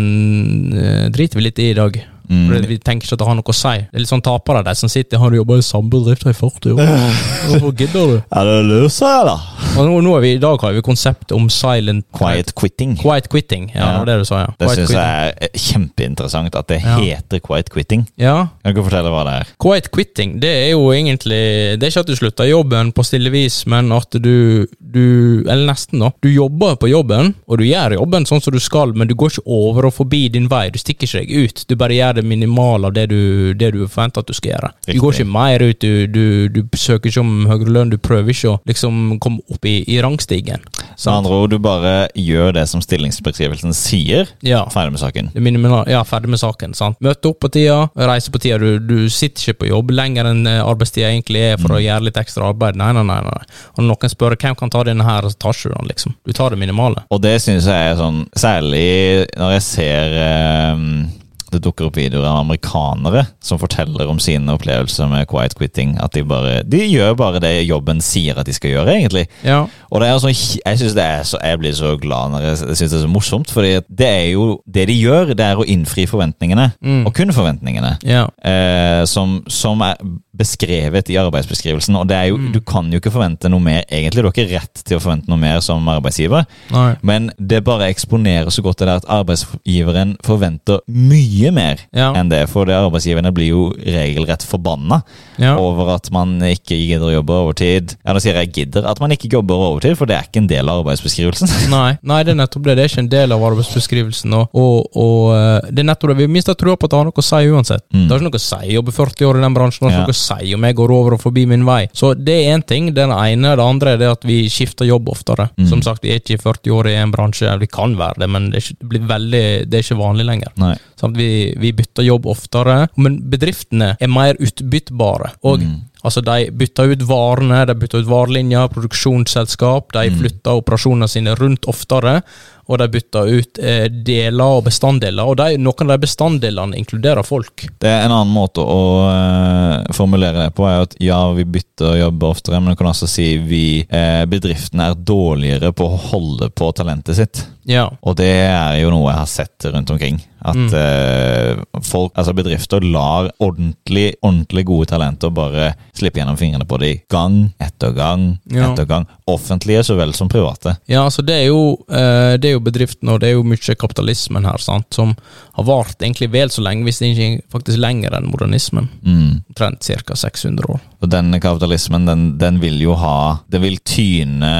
eh, driter vi litt i i dag. Mm. For Vi tenker ikke at det har noe å si. Det er litt sånn tapere, der som sitter har du jobba i samme bedrift i 40 år. Hvorfor gidder du? Er det løs her, da? Og nå, nå vi, I dag har vi konseptet om silent Quiet quitting. Quiet quitting. Ja, Ja. det du sa, ja. Det syns jeg er kjempeinteressant at det Ja. heter quiet quitting. Ja, Kan du fortelle hva det er? Quiet quitting, det er jo egentlig Det er ikke at du slutter jobben på stille vis, men at du, du Eller nesten, da. Du jobber på jobben, og du gjør jobben sånn som du skal, men du går ikke over og forbi din vei. Du stikker ikke deg ut. Du bare gjør det minimale av det du, det du forventer at du skal gjøre. Du går ikke mer ut, du, du, du søker ikke om høyere lønn, du prøver ikke å liksom komme opp i, i rangstigen. Med andre ord, du bare gjør det som stillingsbeskrivelsen sier. Ja. Ferdig med saken. Det ja, ferdig med saken. sant? Møte opp på tida, reise på tida. Du, du sitter ikke på jobb lenger enn eh, arbeidstida egentlig er for å gjøre litt ekstra arbeid. Nei, nei, nei. nei. Og noen spør hvem kan ta denne her, så tar ikke du den, liksom. Du tar det minimale. Og det syns jeg er sånn Særlig når jeg ser eh, det dukker opp videoer av amerikanere som forteller om sine opplevelser med quiet quitting. At de bare De gjør bare det jobben sier at de skal gjøre, egentlig. Ja. Og det er sånn, jeg synes det er så, jeg blir så glad når jeg synes det er så morsomt, fordi det er jo det de gjør, det er å innfri forventningene. Mm. Og kun forventningene. Ja. Eh, som, som er beskrevet i arbeidsbeskrivelsen. Og det er jo, Mm. du kan jo ikke forvente noe mer, egentlig. Du har ikke rett til å forvente noe mer som arbeidsgiver. Nei. Men det bare eksponerer så godt det der at arbeidsgiveren forventer mye mer Ja. enn det. For det arbeidsgiverne blir jo regelrett forbanna Ja. over at man ikke gidder å jobbe overtid. Ja, nå sier jeg gidder at man ikke jobber overtid, for det er ikke en del av arbeidsbeskrivelsen. Nei, nei, det er nettopp det. Det er ikke en del av arbeidsbeskrivelsen. Og, og, og eh, det er nettopp det. Vi mister trua på at det har noe å si uansett. Mm. Det har ikke noe å si å jobbe 40 år i den bransjen. Det har ikke noe å si om jeg går over og forbi min vei. Så det er én ting. Den ene. Det andre er det at vi skifter jobb oftere. Mm. Som sagt, vi er ikke 40 år i en bransje. Vi kan være det, men det ikke, det blir veldig, det er ikke vanlig lenger. Nei. Vi, vi bytter jobb oftere, men bedriftene er mer utbyttbare. Og Mm. Altså, de bytter ut varene, de bytter ut varelinjer, produksjonsselskap, de Mm. flytter operasjonene sine rundt oftere, og de bytter ut eh, deler og bestanddeler. Og de, noen av de bestanddelene inkluderer folk. Det er En annen måte å eh, formulere det på er at ja, vi bytter jobber oftere, men du kan også si vi eh, bedriftene er dårligere på å holde på talentet sitt. Ja. Og det er jo noe jeg har sett rundt omkring. At Mm. eh, folk, altså bedrifter lar ordentlig, ordentlig gode talenter bare slippe gjennom fingrene på det gang etter gang Ja. etter gang. Offentlige så vel som private. Ja, altså det er jo, eh, det er jo bedriften, og det er jo mye kapitalismen her, sant, som har vart egentlig vel så lenge, hvis det ikke faktisk lenger enn modernismen. Mm. Omtrent ca. 600 år. Og denne kapitalismen, den, den vil jo ha Den vil tyne,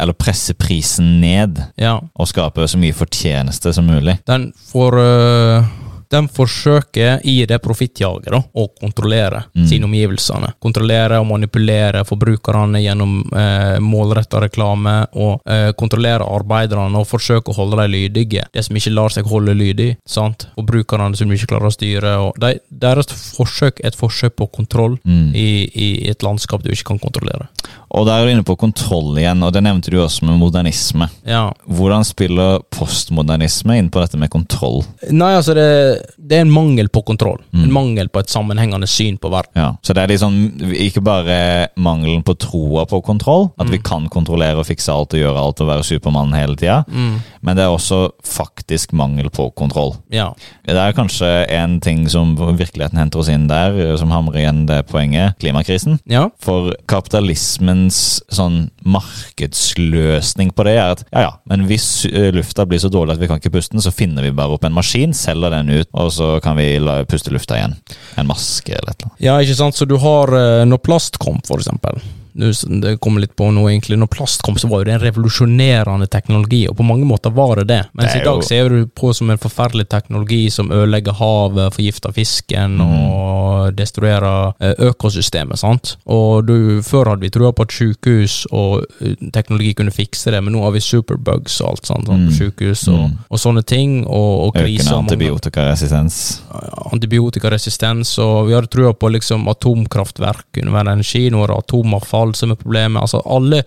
eller presse prisen ned, Ja. og skape så mye fortjeneste som mulig. Den får øh, Den forsøker i det profittjaget å kontrollere Mm. sine omgivelsene. Kontrollere og manipulere forbrukerne gjennom eh, målretta reklame, og eh, kontrollere arbeiderne og forsøke å holde dem lydige. Det som ikke lar seg holde lydig. sant? Forbrukerne som ikke klarer å styre. og de, Deres forsøk er et forsøk på kontroll Mm. i, i et landskap du ikke kan kontrollere. Og der er du inne på kontroll igjen, og det nevnte du også med modernisme. Ja, Hvordan spiller postmodernisme inn på dette med kontroll? Nei, altså det, det er en mangel på kontroll. Mm. En mangel på et sammenhengende syn på verden. Ja, Så det er liksom ikke bare mangelen på troa på kontroll, at vi kan kontrollere og fikse alt og gjøre alt og være Supermann hele tida, Mm. men det er også faktisk mangel på kontroll. Ja. Det er kanskje en ting som virkeligheten henter oss inn der, som hamrer igjen det poenget, klimakrisen. ja. For kapitalismens sånn markedsløsning på det er at ja, ja, men hvis eh, lufta blir så dårlig at vi kan ikke puste den, så finner vi bare opp en maskin, selger den ut, og så kan vi puste lufta igjen. En maske eller et eller annet. Ja, ikke sant? Så du har eh, Når plast kom, for eksempel. Nå- det kommer litt på noe egentlig, når plast kom, så var jo det en revolusjonerende teknologi, og på mange måter var det det. Mens Det i dag jo- ser du på som en forferdelig teknologi som ødelegger havet, forgifter fisken mm. og destruerer eh, økosystemet. sant? Og du, Før hadde vi trua på at sykehus og eh, teknologi kunne fikse det, men nå har vi superbugs og alt sånt, sant, på Mm. sykehus og, Mm. og sånne ting, og, og kriser. Økende antibiotikaresistens. antibiotikaresistens, og vi hadde trua på liksom atomkraftverk kunne være energi, nå er det atomavfall som er problemet. Altså alle,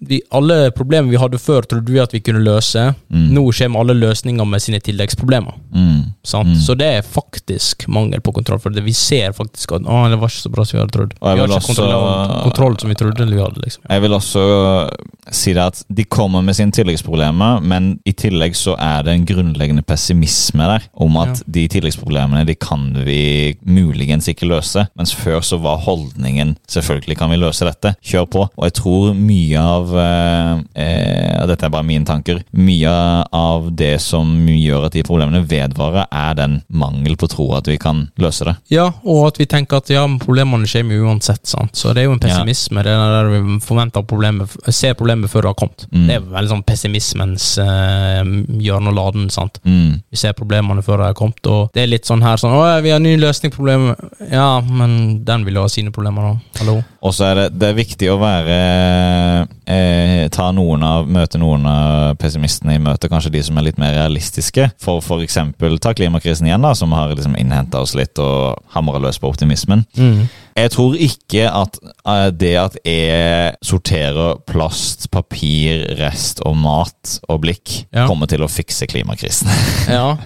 vi, alle problemer vi hadde før, trodde vi at vi kunne løse. Mm. Nå kommer alle løsninger med sine tilleggsproblemer. Mm. Sant? Mm. Så det er faktisk mangel på kontroll, for det, vi ser faktisk at å, det var ikke så bra som vi hadde trodd. Vi har ikke også- kontroll, kontroll som vi trodde vi hadde. liksom. Jeg vil også si det at de kommer med sine tilleggsproblemer, men i tillegg så er det en grunnleggende pessimisme der, om at Ja. de tilleggsproblemene de kan vi muligens ikke løse. Mens før så var holdningen selvfølgelig kan vi løse dette, kjør på. Og jeg tror mye av eh, eh, Dette er bare mine tanker. Mye av det som gjør at de problemene vedvarer, er den mangel på tro at vi kan løse det. Ja, og at vi tenker at ja, men problemene kommer uansett. sant? Så det er jo en pessimisme. Det er der vi forventer problemet, ser problemet før det har kommet. Mm. Det er veldig sånn pessimismens eh, hjørne og laden. sant? Mm. Vi ser problemene før de har kommet, og det er litt sånn her sånn Å, vi har ny løsning på problemet. Ja, men den vil jo ha sine problemer, da. Hallo? Og så er det, det er viktig å være eh, Ta noen av Møte noen av pessimistene i møte, kanskje de som er litt mer realistiske. For f.eks. ta klimakrisen igjen, da, som har liksom innhenta oss litt og hamra løs på optimismen. Mm. Jeg tror ikke at eh, det at jeg sorterer plast, papir, rest og mat og blikk, Ja. kommer til å fikse klimakrisen. Ja.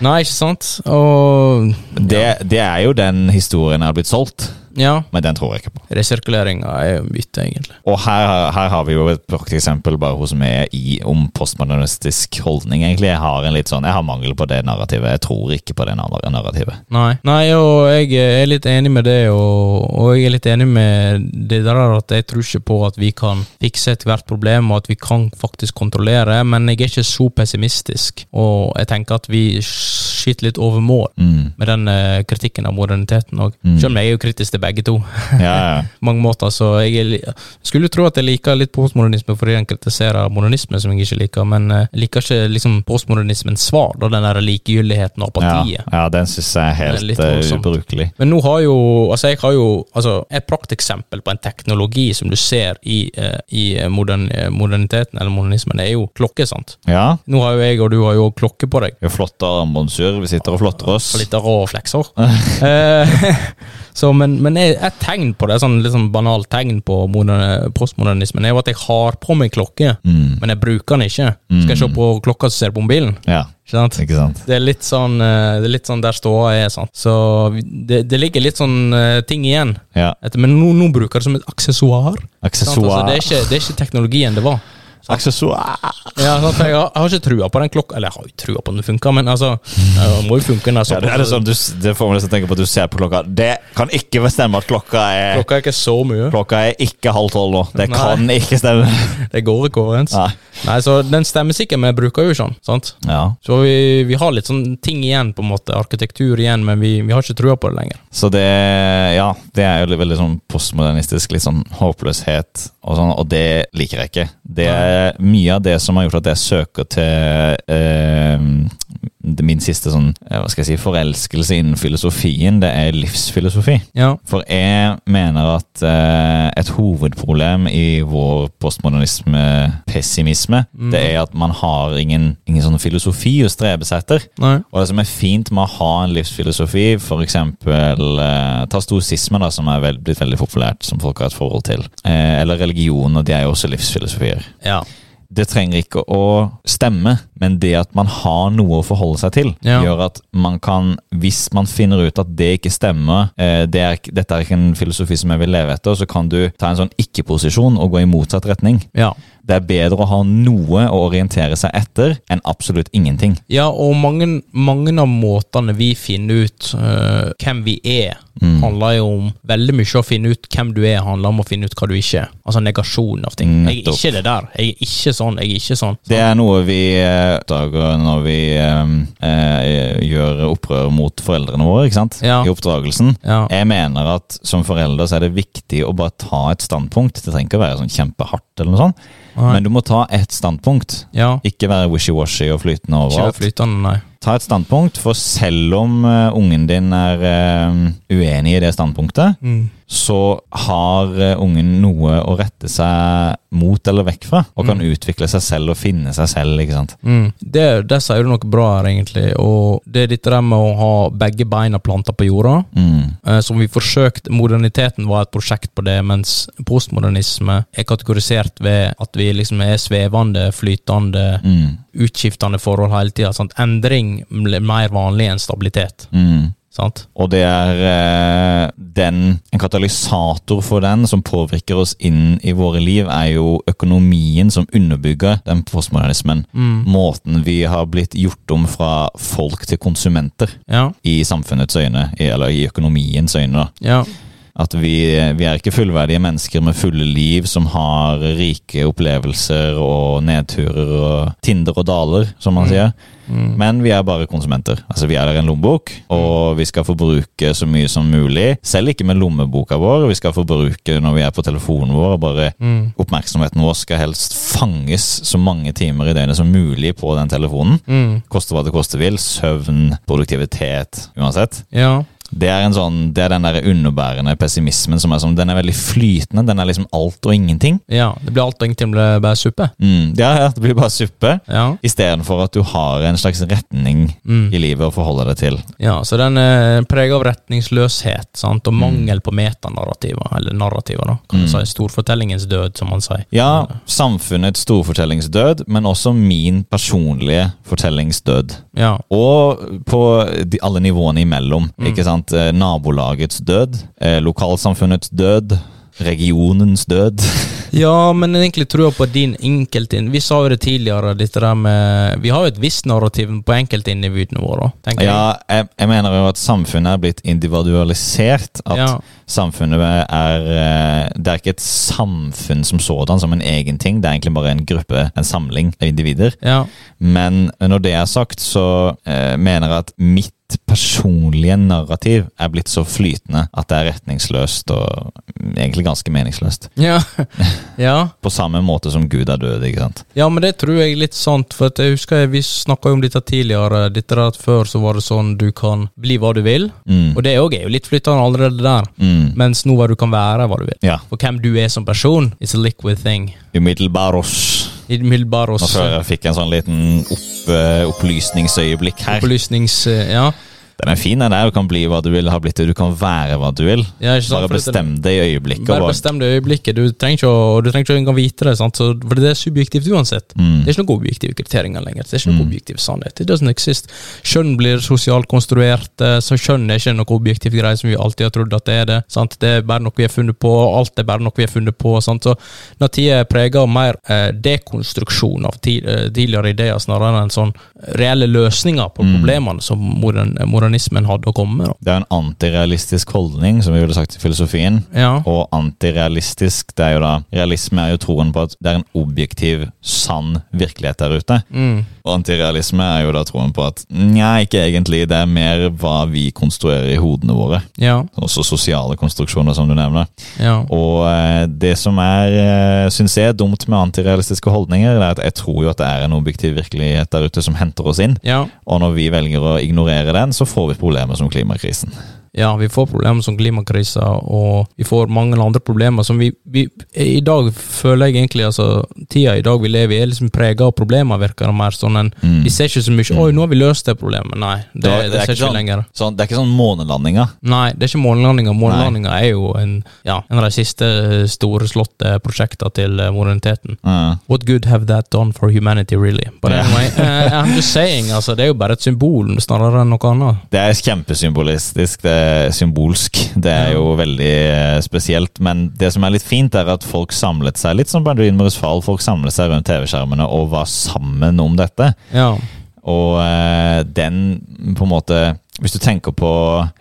Nei, ikke sant? Og Det, det er jo den historien jeg har blitt solgt, ja, men den tror jeg ikke på. resirkuleringa er jo bytte, egentlig. Og her, her har vi jo et prakteksempel bare hos meg i, om postmodernistisk holdning. egentlig. Jeg har en litt sånn, jeg har mangel på det narrativet. Jeg tror ikke på det nar- narrativet. Nei. Nei, og jeg er litt enig med det, og, og jeg er litt enig med det der at jeg tror ikke på at vi kan fikse ethvert problem, og at vi kan faktisk kontrollere, men jeg er ikke så pessimistisk, og jeg tenker at vi skyter litt over mål Mm. med den eh, kritikken av moderniteten òg. Mm. Selv om jeg er jo kritisk til begge to, Ja, ja. mange måter, så jeg skulle tro at jeg liker litt postmodernisme fordi den kritiserer modernisme, som jeg ikke liker, men eh, jeg liker ikke liksom postmodernismens svar, da, den der likegyldigheten og apatiet. ja den syns jeg er helt er eh, ubrukelig. Men nå har jo Altså, jeg har jo altså, Et prakteksempel på en teknologi som du ser i, eh, i modern, moderniteten, eller modernismen, er jo klokke, sant? Ja, Nå har jo jeg og du har jo klokke på deg. vi flotter flotte armbåndsur. Vi sitter og flotter oss. Og litt rå flekser. Så, men men et tegn på det, sånn sånn banalt tegn på moderne, postmodernismen, er jo at jeg har på meg klokke, Mm. men jeg bruker den ikke. Skal jeg se på klokka som ser på mobilen? Ja, Ikke sant? ikke sant? Det er litt sånn eh, Det er litt sånn der ståa er, sant. Så det, det ligger litt sånn eh, ting igjen. Ja. Men nå, nå bruker jeg det som et aksessoar. Altså, det, er ikke, det er ikke teknologien det var. Aksessoar. Ja, sant? jeg, har, jeg har ikke trua på den klokka Eller jeg har jo trua på den funker, men altså Det må jo funke når Ja, det, er sånn, du, det får meg nesten tenke på at du ser på klokka. Det kan ikke bestemme at klokka er Klokka er ikke så mye. Klokka er ikke halv tolv nå. Det Nei. kan ikke stemme. Det går ikke overens. Nei. Nei, så den stemmer sikkert, men jeg bruker jo ikke den. sant? Ja. Så vi, vi har litt sånn ting igjen, på en måte. Arkitektur igjen, men vi, vi har ikke trua på det lenger. Så det Ja, det er jo veldig sånn postmodernistisk, litt sånn håpløshet og sånn, og det liker jeg ikke. Det er mye av det som har gjort at jeg søker til eh, min siste sånn, eh, hva skal jeg si, forelskelse innen filosofien, det er livsfilosofi. Ja. For jeg mener at eh, et hovedproblem i vår postmodernisme-pessimisme, Mm. det er at man har ingen, ingen sånn filosofi å strebe seg etter. Nei. Og det som er fint med å ha en livsfilosofi, f.eks. Eh, ta stoisisme, da, som er vel, blitt veldig populært, som folk har et forhold til. Eh, eller religion, og de er jo også livsfilosofier. Ja. Det trenger ikke å stemme, men det at man har noe å forholde seg til, Ja. gjør at man kan, hvis man finner ut at det ikke stemmer, eh, det er, dette er ikke en filosofi som jeg vil leve etter, så kan du ta en sånn ikke-posisjon og gå i motsatt retning. ja. Det er bedre å ha noe å orientere seg etter enn absolutt ingenting. Ja, og mange, mange av måtene vi finner ut øh, hvem vi er Mm. handler jo om veldig mye å finne ut hvem du er, handler om å finne ut hva du ikke er. Altså negasjon av ting. Jeg er ikke det der. Jeg er ikke sånn. Jeg er ikke sånn. Det er noe vi eh, oppdager når vi eh, eh, gjør opprør mot foreldrene våre, ikke sant? Ja. I oppdragelsen. Ja. Jeg mener at som forelder så er det viktig å bare ta et standpunkt. Det trenger ikke å være sånn kjempehardt eller noe sånt, Nei. men du må ta ett standpunkt. ja. Ikke være wishy-washy og flytende overalt. Ikke være flytende, nei. Ta et standpunkt, for selv om eh, ungen din er eh, uenig i det standpunktet, så har eh, ungen noe å rette seg mot eller vekk fra, og kan utvikle seg selv og finne seg selv, ikke sant. Mm. Det, det, sier du noe bra her, egentlig. Og det er dette med å ha begge beina planta på jorda. Mm. eh, Som vi forsøkte Moderniteten var et prosjekt på det, mens postmodernisme er kategorisert ved at vi liksom er svevende, flytende, Mm. utskiftende forhold hele tida. Endring blir mer vanlig enn stabilitet. Mm. Sant? Og det er eh, den, en katalysator for den som påvirker oss inn i våre liv, er jo økonomien som underbygger den postmodernismen. Måten vi har blitt gjort om fra folk til konsumenter Ja. i samfunnets øyne, eller i økonomiens øyne. da. Ja. At vi, vi er ikke fullverdige mennesker med fulle liv som har rike opplevelser og nedturer og tinder og daler, som man sier. Men vi er bare konsumenter. Altså Vi er der en lommebok, og vi skal forbruke så mye som mulig. Selv ikke med lommeboka vår. Vi skal forbruke når vi er på telefonen vår. og bare Oppmerksomheten vår skal helst fanges så mange timer i døgnet som mulig på den telefonen. Mm. Koste hva det koste vil. Søvn, produktivitet, uansett. ja. Det er, en sånn, det er den der underbærende pessimismen som er sånn, den er veldig flytende. Den er liksom alt og ingenting. Ja. Det blir alt og ingenting blir bare suppe. Mm, ja, ja, det blir bare suppe. Ja. Istedenfor at du har en slags retning Mm. i livet å forholde deg til. Ja, så den er preget av retningsløshet sant? og mangel på metanarrativer, eller narrativer, da, kan Mm. si. Storfortellingens død, som man sier. Ja, samfunnets storfortellingsdød, men også min personlige fortellingsdød. Ja. Og på de, alle nivåene imellom. ikke sant? Eh, Nabolagets død, eh, lokalsamfunnets død, regionens død. ja, men egentlig tror jeg på din enkeltin... Vi sa jo det tidligere, dette der med Vi har jo et visst narrativ på enkeltindividene våre, tenker Ja, jeg, jeg mener jo at samfunnet er blitt individualisert. At Ja. samfunnet er eh, Det er ikke et samfunn som sådan, som en egen ting. Det er egentlig bare en gruppe, en samling av individer. Ja. Men når det er sagt, så eh, mener jeg at mitt personlige narrativ er blitt så flytende at det er retningsløst og egentlig ganske meningsløst. Ja. ja. På samme måte som Gud er død, ikke sant? Ja, men det tror jeg er litt sant, for jeg husker jeg, vi snakka om dette tidligere. Dette der at Før så var det sånn du kan bli hva du vil, Mm. og det òg er jo litt flyttende allerede der. Mm. Mens nå er du kan være hva du vil. Ja. For hvem du er som person, is a liquid thing. Umiddelbaros. Umiddelbar Nå oss før jeg fikk en sånn liten opp, eh, opplysningsøyeblikk her. opplysnings... Ja, Den er fin, den der. Du kan bli hva du vil, ha blitt det. Du kan være hva du vil. ja sant? Bare bestem det i øyeblikket. Bare bestem det i øyeblikket. Du trenger ikke å, du trenger ikke engang vite det. Sant? Så, for det er subjektivt uansett. Mm. Det er ikke noen objektive kriterier lenger. Det er ikke noen objektiv sannhet. It doesn't exist. Kjønn blir sosialt konstruert, eh, så kjønn er ikke noe objektiv greie som vi alltid har trodd at det er det. Sant? Det er bare noe vi har funnet på, alt er bare noe vi har funnet på. Sant? Så når tida er prega av mer eh, dekonstruksjon av eh, tidligere ideer, snarere enn sånn reelle løsninger på problemene som modern, modernismen hadde å komme med. Da. Det er en antirealistisk holdning, som vi ville sagt i filosofien. Ja. Og antirealistisk, det er jo da Realisme er jo troen på at det er en objektiv, sann virkelighet der ute. Mm. Antirealisme er jo da troen på at nei, ikke egentlig, det er mer hva vi konstruerer i hodene våre. Ja. Også sosiale konstruksjoner, som du nevner. Ja. Og eh, det som er, eh, syns jeg, er dumt med antirealistiske holdninger, er at jeg tror jo at det er en objektiv virkelighet der ute som henter oss inn. ja. Og når vi velger å ignorere den, så får vi problemer som klimakrisen. Ja, vi får problemer som klimakrisa, og vi får mange andre problemer som vi, vi I dag føler jeg egentlig altså Tida i dag vi lever i, er liksom prega av problemer, virker det mer sånn En, Mm. Vi ser ikke så mye 'oi, nå har vi løst det problemet'. Nei, det, Det, det, det, er ser ikke sånn, lenger. sånn, det er ikke sånn månelandinga. Nei, det er ikke månelandinga. Månelandinga er jo en, ja, en av de siste storslåtte prosjektene til eh, moderniteten. Ja. What good have that done for humanity, really? But anyway, yeah. uh, I'm just saying, altså, det er jo bare et symbol snarere enn noe annet. Det er kjempesymbolistisk, det symbolsk. Det er jo veldig eh, spesielt. Men det som er litt fint, er at folk samlet seg litt som Murs fall. Folk samlet seg rundt TV-skjermene og var sammen om dette. Ja. Og eh, den på en måte hvis du tenker på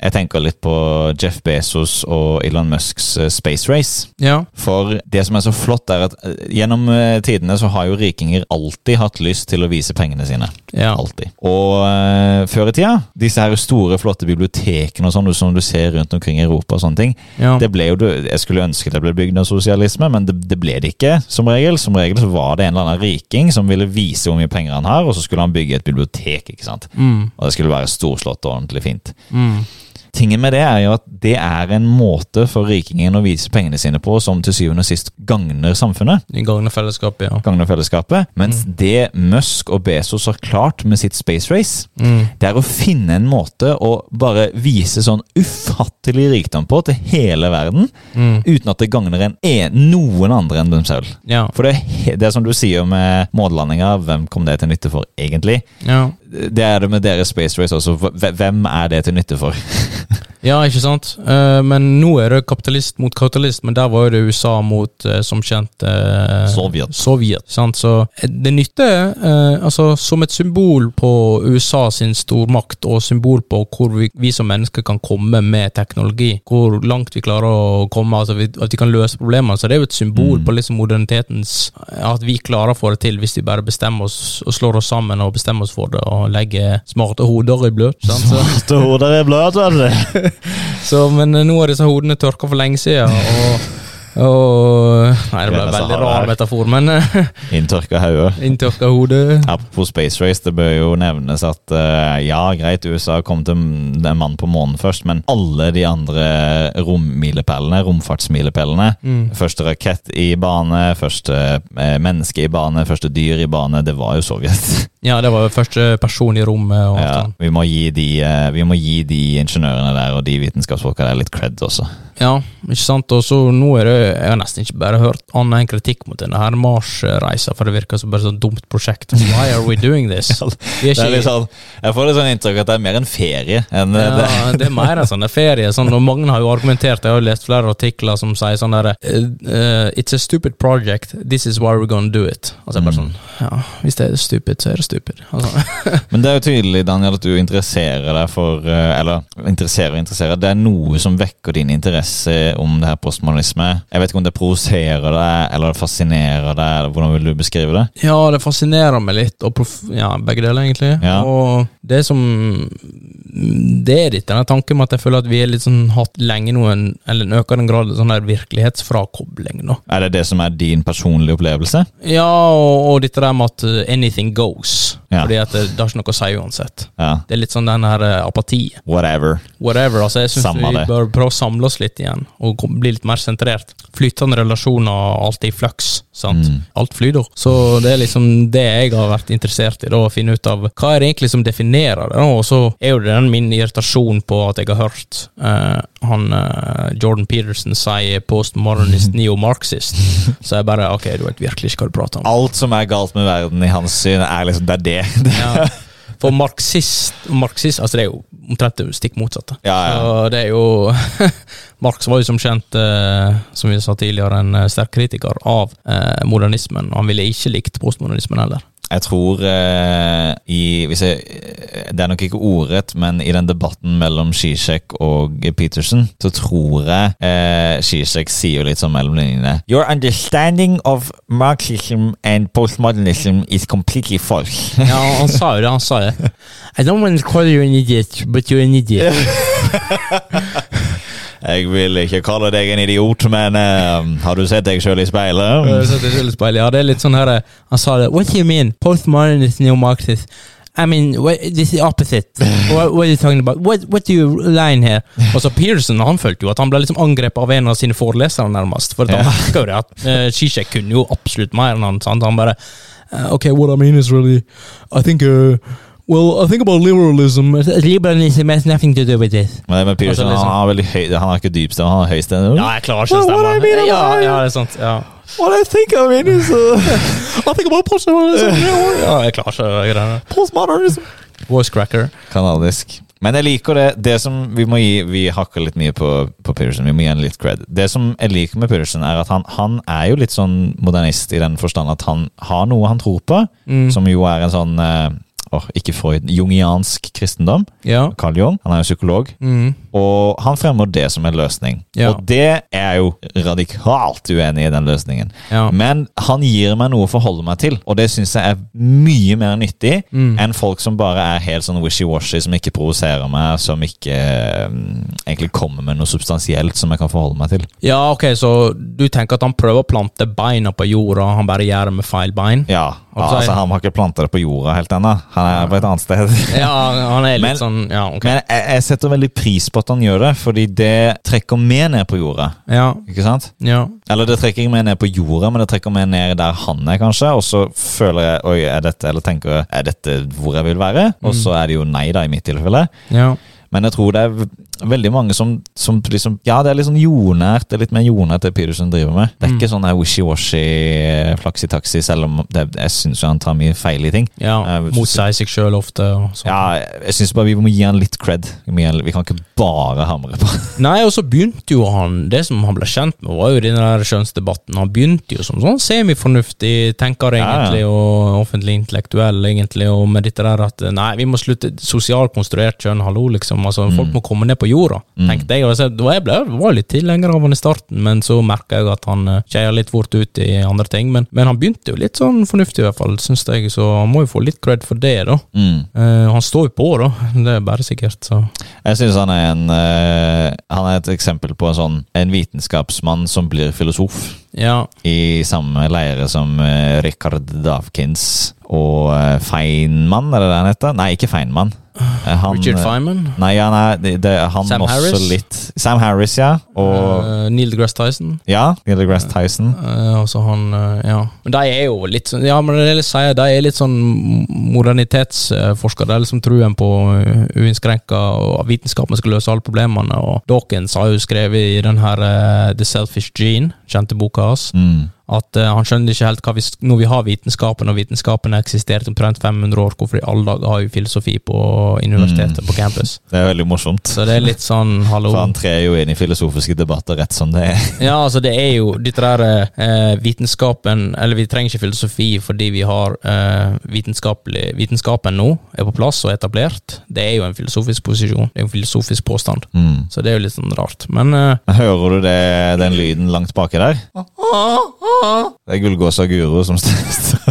Jeg tenker litt på Jeff Bezos og Elon Musks eh, Space Race. Ja. For det som er så flott, er at eh, gjennom eh, tidene så har jo rikinger alltid hatt lyst til å vise pengene sine. Ja. Alltid. Og eh, før i tida, disse her store, flotte bibliotekene og sånn som du ser rundt omkring i Europa og sånne ting, ja. det ble jo, Jeg skulle ønske det ble bygd av sosialisme, men det, det ble det ikke, som regel. Som regel så var det en eller annen riking som ville vise hvor mye penger han har, og så skulle han bygge et bibliotek. ikke sant? Mm. Og det skulle være storslått og ordentlig fint. Mm. Tingen med det er jo at det er en måte for rikingen å vise pengene sine på som til syvende og sist gagner samfunnet. Gagner fellesskapet, ja. Gagner fellesskapet. Mens det Musk og Bezos har klart med sitt Space Race, Mm. det er å finne en måte å bare vise sånn ufattelig rikdom på til hele verden, Mm. uten at det gagner en, en, noen andre enn dem selv. Ja. For det, det er som du sier med månelandinga, hvem kom det til nytte for egentlig? ja. Det er det med deres Space Race også. Hv- Hvem er det til nytte for? Ja, ikke sant? Uh, men nå er det kapitalist mot kapitalist, men der var jo det USA mot, uh, som kjent uh, Sovjet. Sovjet, sant? Så eh, det nytter, eh, altså som et symbol på USA sin stormakt, og symbol på hvor vi, vi som mennesker kan komme med teknologi, hvor langt vi klarer å komme, altså vi, at vi kan løse problemene. Så det er jo et symbol Mm. på liksom modernitetens At vi klarer å få det til hvis vi bare bestemmer oss og slår oss sammen og bestemmer oss for det og legger smarte hoder i bløt. sant? Smarte hoder i bløt, vet du. så, men eh, nå er disse hodene tørka for lenge siden, og, og Nei, det ble en veldig rar her. metafor, men eh, Inntørka hode. inntørka hode Apropos Space Race, det bør jo nevnes at eh, ja, greit, USA kom til den mannen på månen først, men alle de andre rommilepælene, romfartsmilepælene mm. Første rakett i bane, første menneske i bane, første dyr i bane, det var jo Sovjet. Ja, det var jo første person i rommet og Ja, vi, må gi de, eh, vi må gi de ingeniørene der og de vitenskapsfolka der litt cred også. Ja, ikke sant. Og så nå er det Jeg har nesten ikke bare hørt annen enn kritikk mot denne her Mars-reisa, for det virker som bare et sånt dumt prosjekt. Why are we doing this? Vi er ikke sånn, jeg får litt sånn inntrykk at det er mer en ferie enn ja, det. det er mer en sånn ferie. Sånn, og mange har jo argumentert, jeg har jo lest flere artikler som sier sånn derre uh, It's a stupid project. This is why we're gonna do it. Altså bare Mm. sånn Ja, hvis det er stupid, så er det stupid. Altså, Men det er jo tydelig, Daniel, at du interesserer deg for eh, Eller interesserer og interesserer. Det er noe som vekker din interesse om det her postmodernisme. Jeg vet ikke om det provoserer deg, eller det fascinerer deg, eller hvordan vil du beskrive det? Ja, det fascinerer meg litt, og ja, begge deler, egentlig. Ja. Og det som Det er litt denne tanken med at jeg føler at vi er litt sånn hatt lenge nå en, eller en økende grad sånn der virkelighetsfrakobling, nå. Er det det som er din personlige opplevelse? Ja, og, og dette der med at uh, anything goes. Yes. Ja. Fordi at det, det har ikke noe å si uansett. Ja, Det er litt sånn den her uh, apati. whatever. Whatever. altså Jeg syns vi bør prøve å samle oss litt igjen, og bli litt mer sentrert. Flytende relasjoner, alt er i flux. sant? Mm. Alt flyter. Så det er liksom det jeg har vært interessert i, da, å finne ut av hva er det egentlig som definerer det. Og så er jo det den min irritasjon på at jeg har hørt uh, han uh, Jordan Peterson si postmodernist neo-marxist. Så jeg bare Ok, du vet virkelig ikke hva du prater om. Alt som er galt med verden i hans syn, er liksom det er det. Det. Ja. For marxist, marxist Altså, det er jo omtrent det stikk motsatte. Ja, ja. Så det er jo Marx var jo som kjent, eh, som vi sa tidligere, en eh, sterk kritiker av eh, modernismen. Han ville ikke likt postmodernismen heller. Jeg tror eh, i hvis jeg, Det er nok ikke ordrett, men i den debatten mellom Zizek og Peterson, så tror jeg eh, Zizek sier jo litt sånn mellom linjene Your understanding of Marxism and postmodernism is completely false. Ja, han sa det. Han sa det. I don't want to call you an idiot, but you're an idiot. Jeg vil ikke kalle deg en idiot, men uh, har du sett deg sjøl i speilet? Jeg har sett deg selv i speil. Ja, det er litt sånn her eh, Han sa det. What do you mean? Postmodernist, new Marxist. I mean, what, this is opposite. What, what are you talking about? What, what do you line here? Og så Pearson han følte jo at han ble liksom angrepet av en av sine forelesere, nærmest. For han merka jo det at uh, Zizek kunne jo absolutt mer enn han. Sant? Han bare uh, Ok, what I mean is really I think uh, Well, I think about liberalism. Liberalism has nothing to do with this. Men, men Pearson Altså, liksom- han har veldig høy Han har ikke dyp stemme, han har høy stemme. Ja, jeg klarer ikke å Well, what I stemme. mean Ja, ja, det er sant. Ja. What I think I mean is uh, I think about postmodernism. Ja, jeg klarer ikke det greiene. postmodernism. Voicecracker. Kanadisk. Men jeg liker det. Det som Vi må gi Vi hakker litt mye på, på Pearson. Vi må gi han litt cred. Det som jeg liker med Pearson, er at han, han er jo litt sånn modernist i den forstand at han har noe han tror på, Mm. som jo er en sånn eh, åh, ikke Freud, jungiansk kristendom. Ja. Carl Jung, han er jo psykolog. Mm. Og han fremmer det som en løsning. Ja. Og det er jeg jo radikalt uenig i, den løsningen. Ja. Men han gir meg noe å forholde meg til, og det syns jeg er mye mer nyttig Mm. enn folk som bare er helt sånn wishy-washy, som ikke provoserer meg, som ikke um, egentlig kommer med noe substansielt som jeg kan forholde meg til. ja, ok, så du tenker at han prøver å plante beina på jorda, han bare gjør det med feil bein? Ja, Jeg? altså Han har ikke planta det på jorda helt ennå. Han er på et annet sted. Ja, han er litt Men- sånn Ja, ok. Men jeg, jeg setter veldig pris på at han gjør det, fordi det trekker meg ned på jorda. ja, Ikke sant? ja. Eller det trekker ikke meg ned på jorda, men det trekker meg ned der han er, kanskje. Og så føler jeg oi, er dette, eller tenker jeg, er dette hvor jeg vil være? Og så er det jo nei, da, i mitt tilfelle. ja. Men jeg tror det er veldig mange som, som liksom Ja, det er litt sånn jordnært. Det er litt mer jordnært det Pedersen driver med. Det er Mm. ikke sånn wishy-washy, flaksi-taksi, selv om det, jeg syns han tar mye feil i ting. ja. uh, hvis du Motsier seg sjøl ofte. Ja, jeg syns bare vi må gi han litt cred. Vi, kan ikke bare hamre på. Nei, og så begynte jo han Det som han ble kjent med, var jo den der kjønnsdebatten. Han begynte jo som sånn semifornuftig tenker, Ja, ja. egentlig, og offentlig intellektuell, egentlig, og med dette der at nei, vi må slutte sosialt konstruert kjønn, hallo, liksom. Altså, Folk må komme ned på jorda, Mm. tenkte jeg. Og så, jeg ble, var litt tilhenger av han i starten, men så merka jeg at han uh, skeia litt fort ut i andre ting. Men, men han begynte jo litt sånn fornuftig, i hvert fall, syns jeg, så han må jo få litt cred for det, da. Mm. Uh, han står jo på, da. Det er bare sikkert, så Jeg syns han er en uh, Han er et eksempel på en sånn En vitenskapsmann som blir filosof. Ja. I samme leire som uh, Richard Dawkins og uh, Feynman, er det det han heter? Nei, ikke Feynman. Eh, han, Richard eh, Feynman. Nei, ja, nei det, det, han Sam også Harris? litt Sam Harris, ja. Og uh, Neil deGrasse Tyson. Ja, Neil deGrasse Tyson. Uh, altså han, uh, ja. Men de er jo litt sånn Ja, men det jeg sier, de er litt sånn modernitetsforskere. De er liksom truen på uinnskrenka og at vitenskapen skal løse alle problemene. Og Dawkins har jo skrevet i den her eh, The Selfish Gene, kjente boka hans, Mm. At uh, han skjønner ikke helt hva vi Når vi har vitenskapen, og vitenskapen har eksistert omtrent 500 år, hvorfor i alle dager har vi filosofi på universitetet, på campus? Det er veldig morsomt. Så det er litt sånn hallo For han trer jo inn i filosofiske debatter rett som det er. Ja, altså det er jo dette der uh, vitenskapen Eller vi trenger ikke filosofi fordi vi har uh, vitenskapelig Vitenskapen nå er på plass og etablert. Det er jo en filosofisk posisjon. Det er jo en filosofisk påstand. Mm. Så det er jo litt sånn rart. Men Hører du det, den lyden langt baki der? Det er Gullgåsa Guro som står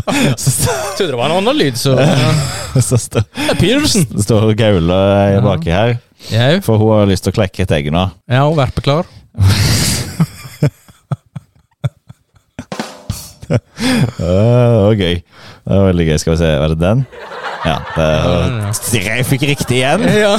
trodde det var en annen lyd, så står- Det Petersen! står og gauler baki her. Jau. For hun har lyst til å klekke et egg nå. Ja, og verpeklar. Uh, det var gøy. Det var veldig gøy. Skal vi se, var det den? Ja. Det, jeg fikk riktig igjen! Ja.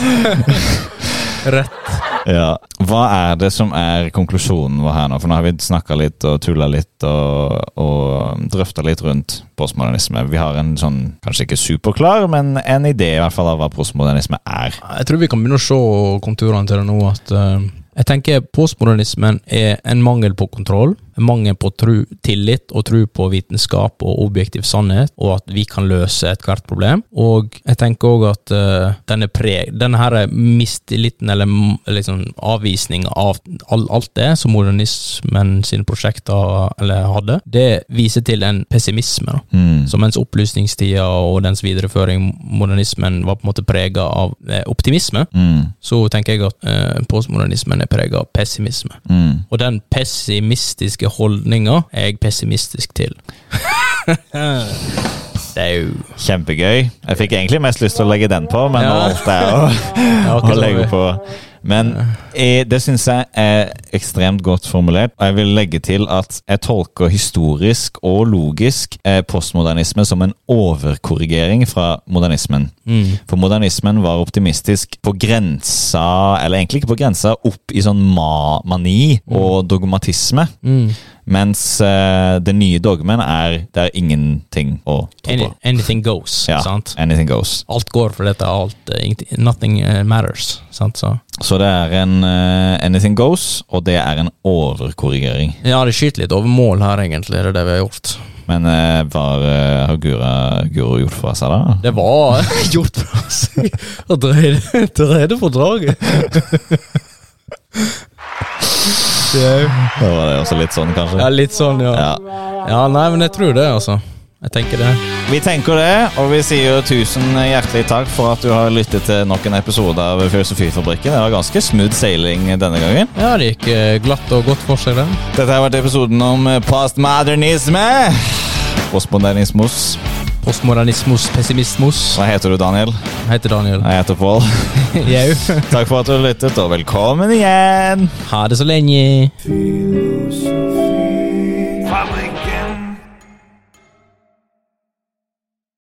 Rett. Ja. Hva er det som er konklusjonen vår her nå? For nå har vi snakka litt og tulla litt og, og drøfta litt rundt postmodernisme. Vi har en sånn, kanskje ikke superklar, men en idé i hvert fall av hva postmodernisme er. Jeg tror vi kan begynne å se konturene til det nå. At uh, jeg tenker postmodernismen er en mangel på kontroll. En mangel på tru, tillit og tro på vitenskap og objektiv sannhet, og at vi kan løse ethvert problem. Og jeg tenker òg at uh, denne, preg, denne her mistilliten, eller liksom avvisning av all, alt det som modernismen sine prosjekter eller hadde, det viser til en pessimisme. Mm. Så mens opplysningstida og dens videreføring, modernismen, var på en måte prega av eh, optimisme, Mm. så tenker jeg at uh, postmodernismen er prega av pessimisme. Mm. Og den pessimistiske holdninga er jeg pessimistisk til. det er jo Kjempegøy. Jeg fikk egentlig mest lyst til å legge den på, men nå Ja. valgte jeg å, Ja, å legge på. Men jeg, det syns jeg er ekstremt godt formulert. Og jeg vil legge til at jeg tolker historisk og logisk eh, postmodernisme som en overkorrigering fra modernismen. mm, For modernismen var optimistisk på grensa, eller egentlig ikke på grensa, opp i sånn ma mani og dogmatisme. mm. Mens uh, det nye dogmen er det er ingenting å tro Any, på. anything goes, Ja, sant? anything goes. Alt går for dette, alt eh, Nothing eh, matters, sant? Så. Så det er en uh, anything goes, og det er en overkorrigering. Ja, det skyter litt over mål her, egentlig, det er det vi har gjort. Men eh, hva eh, har Guro gjort for seg, da? Det var gjort fra seg Og dreide, det for draget. Da var det også litt sånn, kanskje? Ja, litt sånn, ja. Ja. Ja, nei, men jeg tror det, altså. Jeg tenker det. Vi tenker det, og vi sier tusen hjertelig takk for at du har lyttet til nok en episode av Filosofifabrikken. Det var ganske smooth sailing denne gangen. Ja, det gikk eh, glatt og godt for seg, det. Dette har vært episoden om postmodernisme. Postmodernismus. Postmodernismus, pessimismus. Hva heter du, Daniel? Jeg heter Daniel. Jeg heter Pål. Jau. Takk for at du lyttet, og velkommen igjen! Ha det så lenge. Filosofi.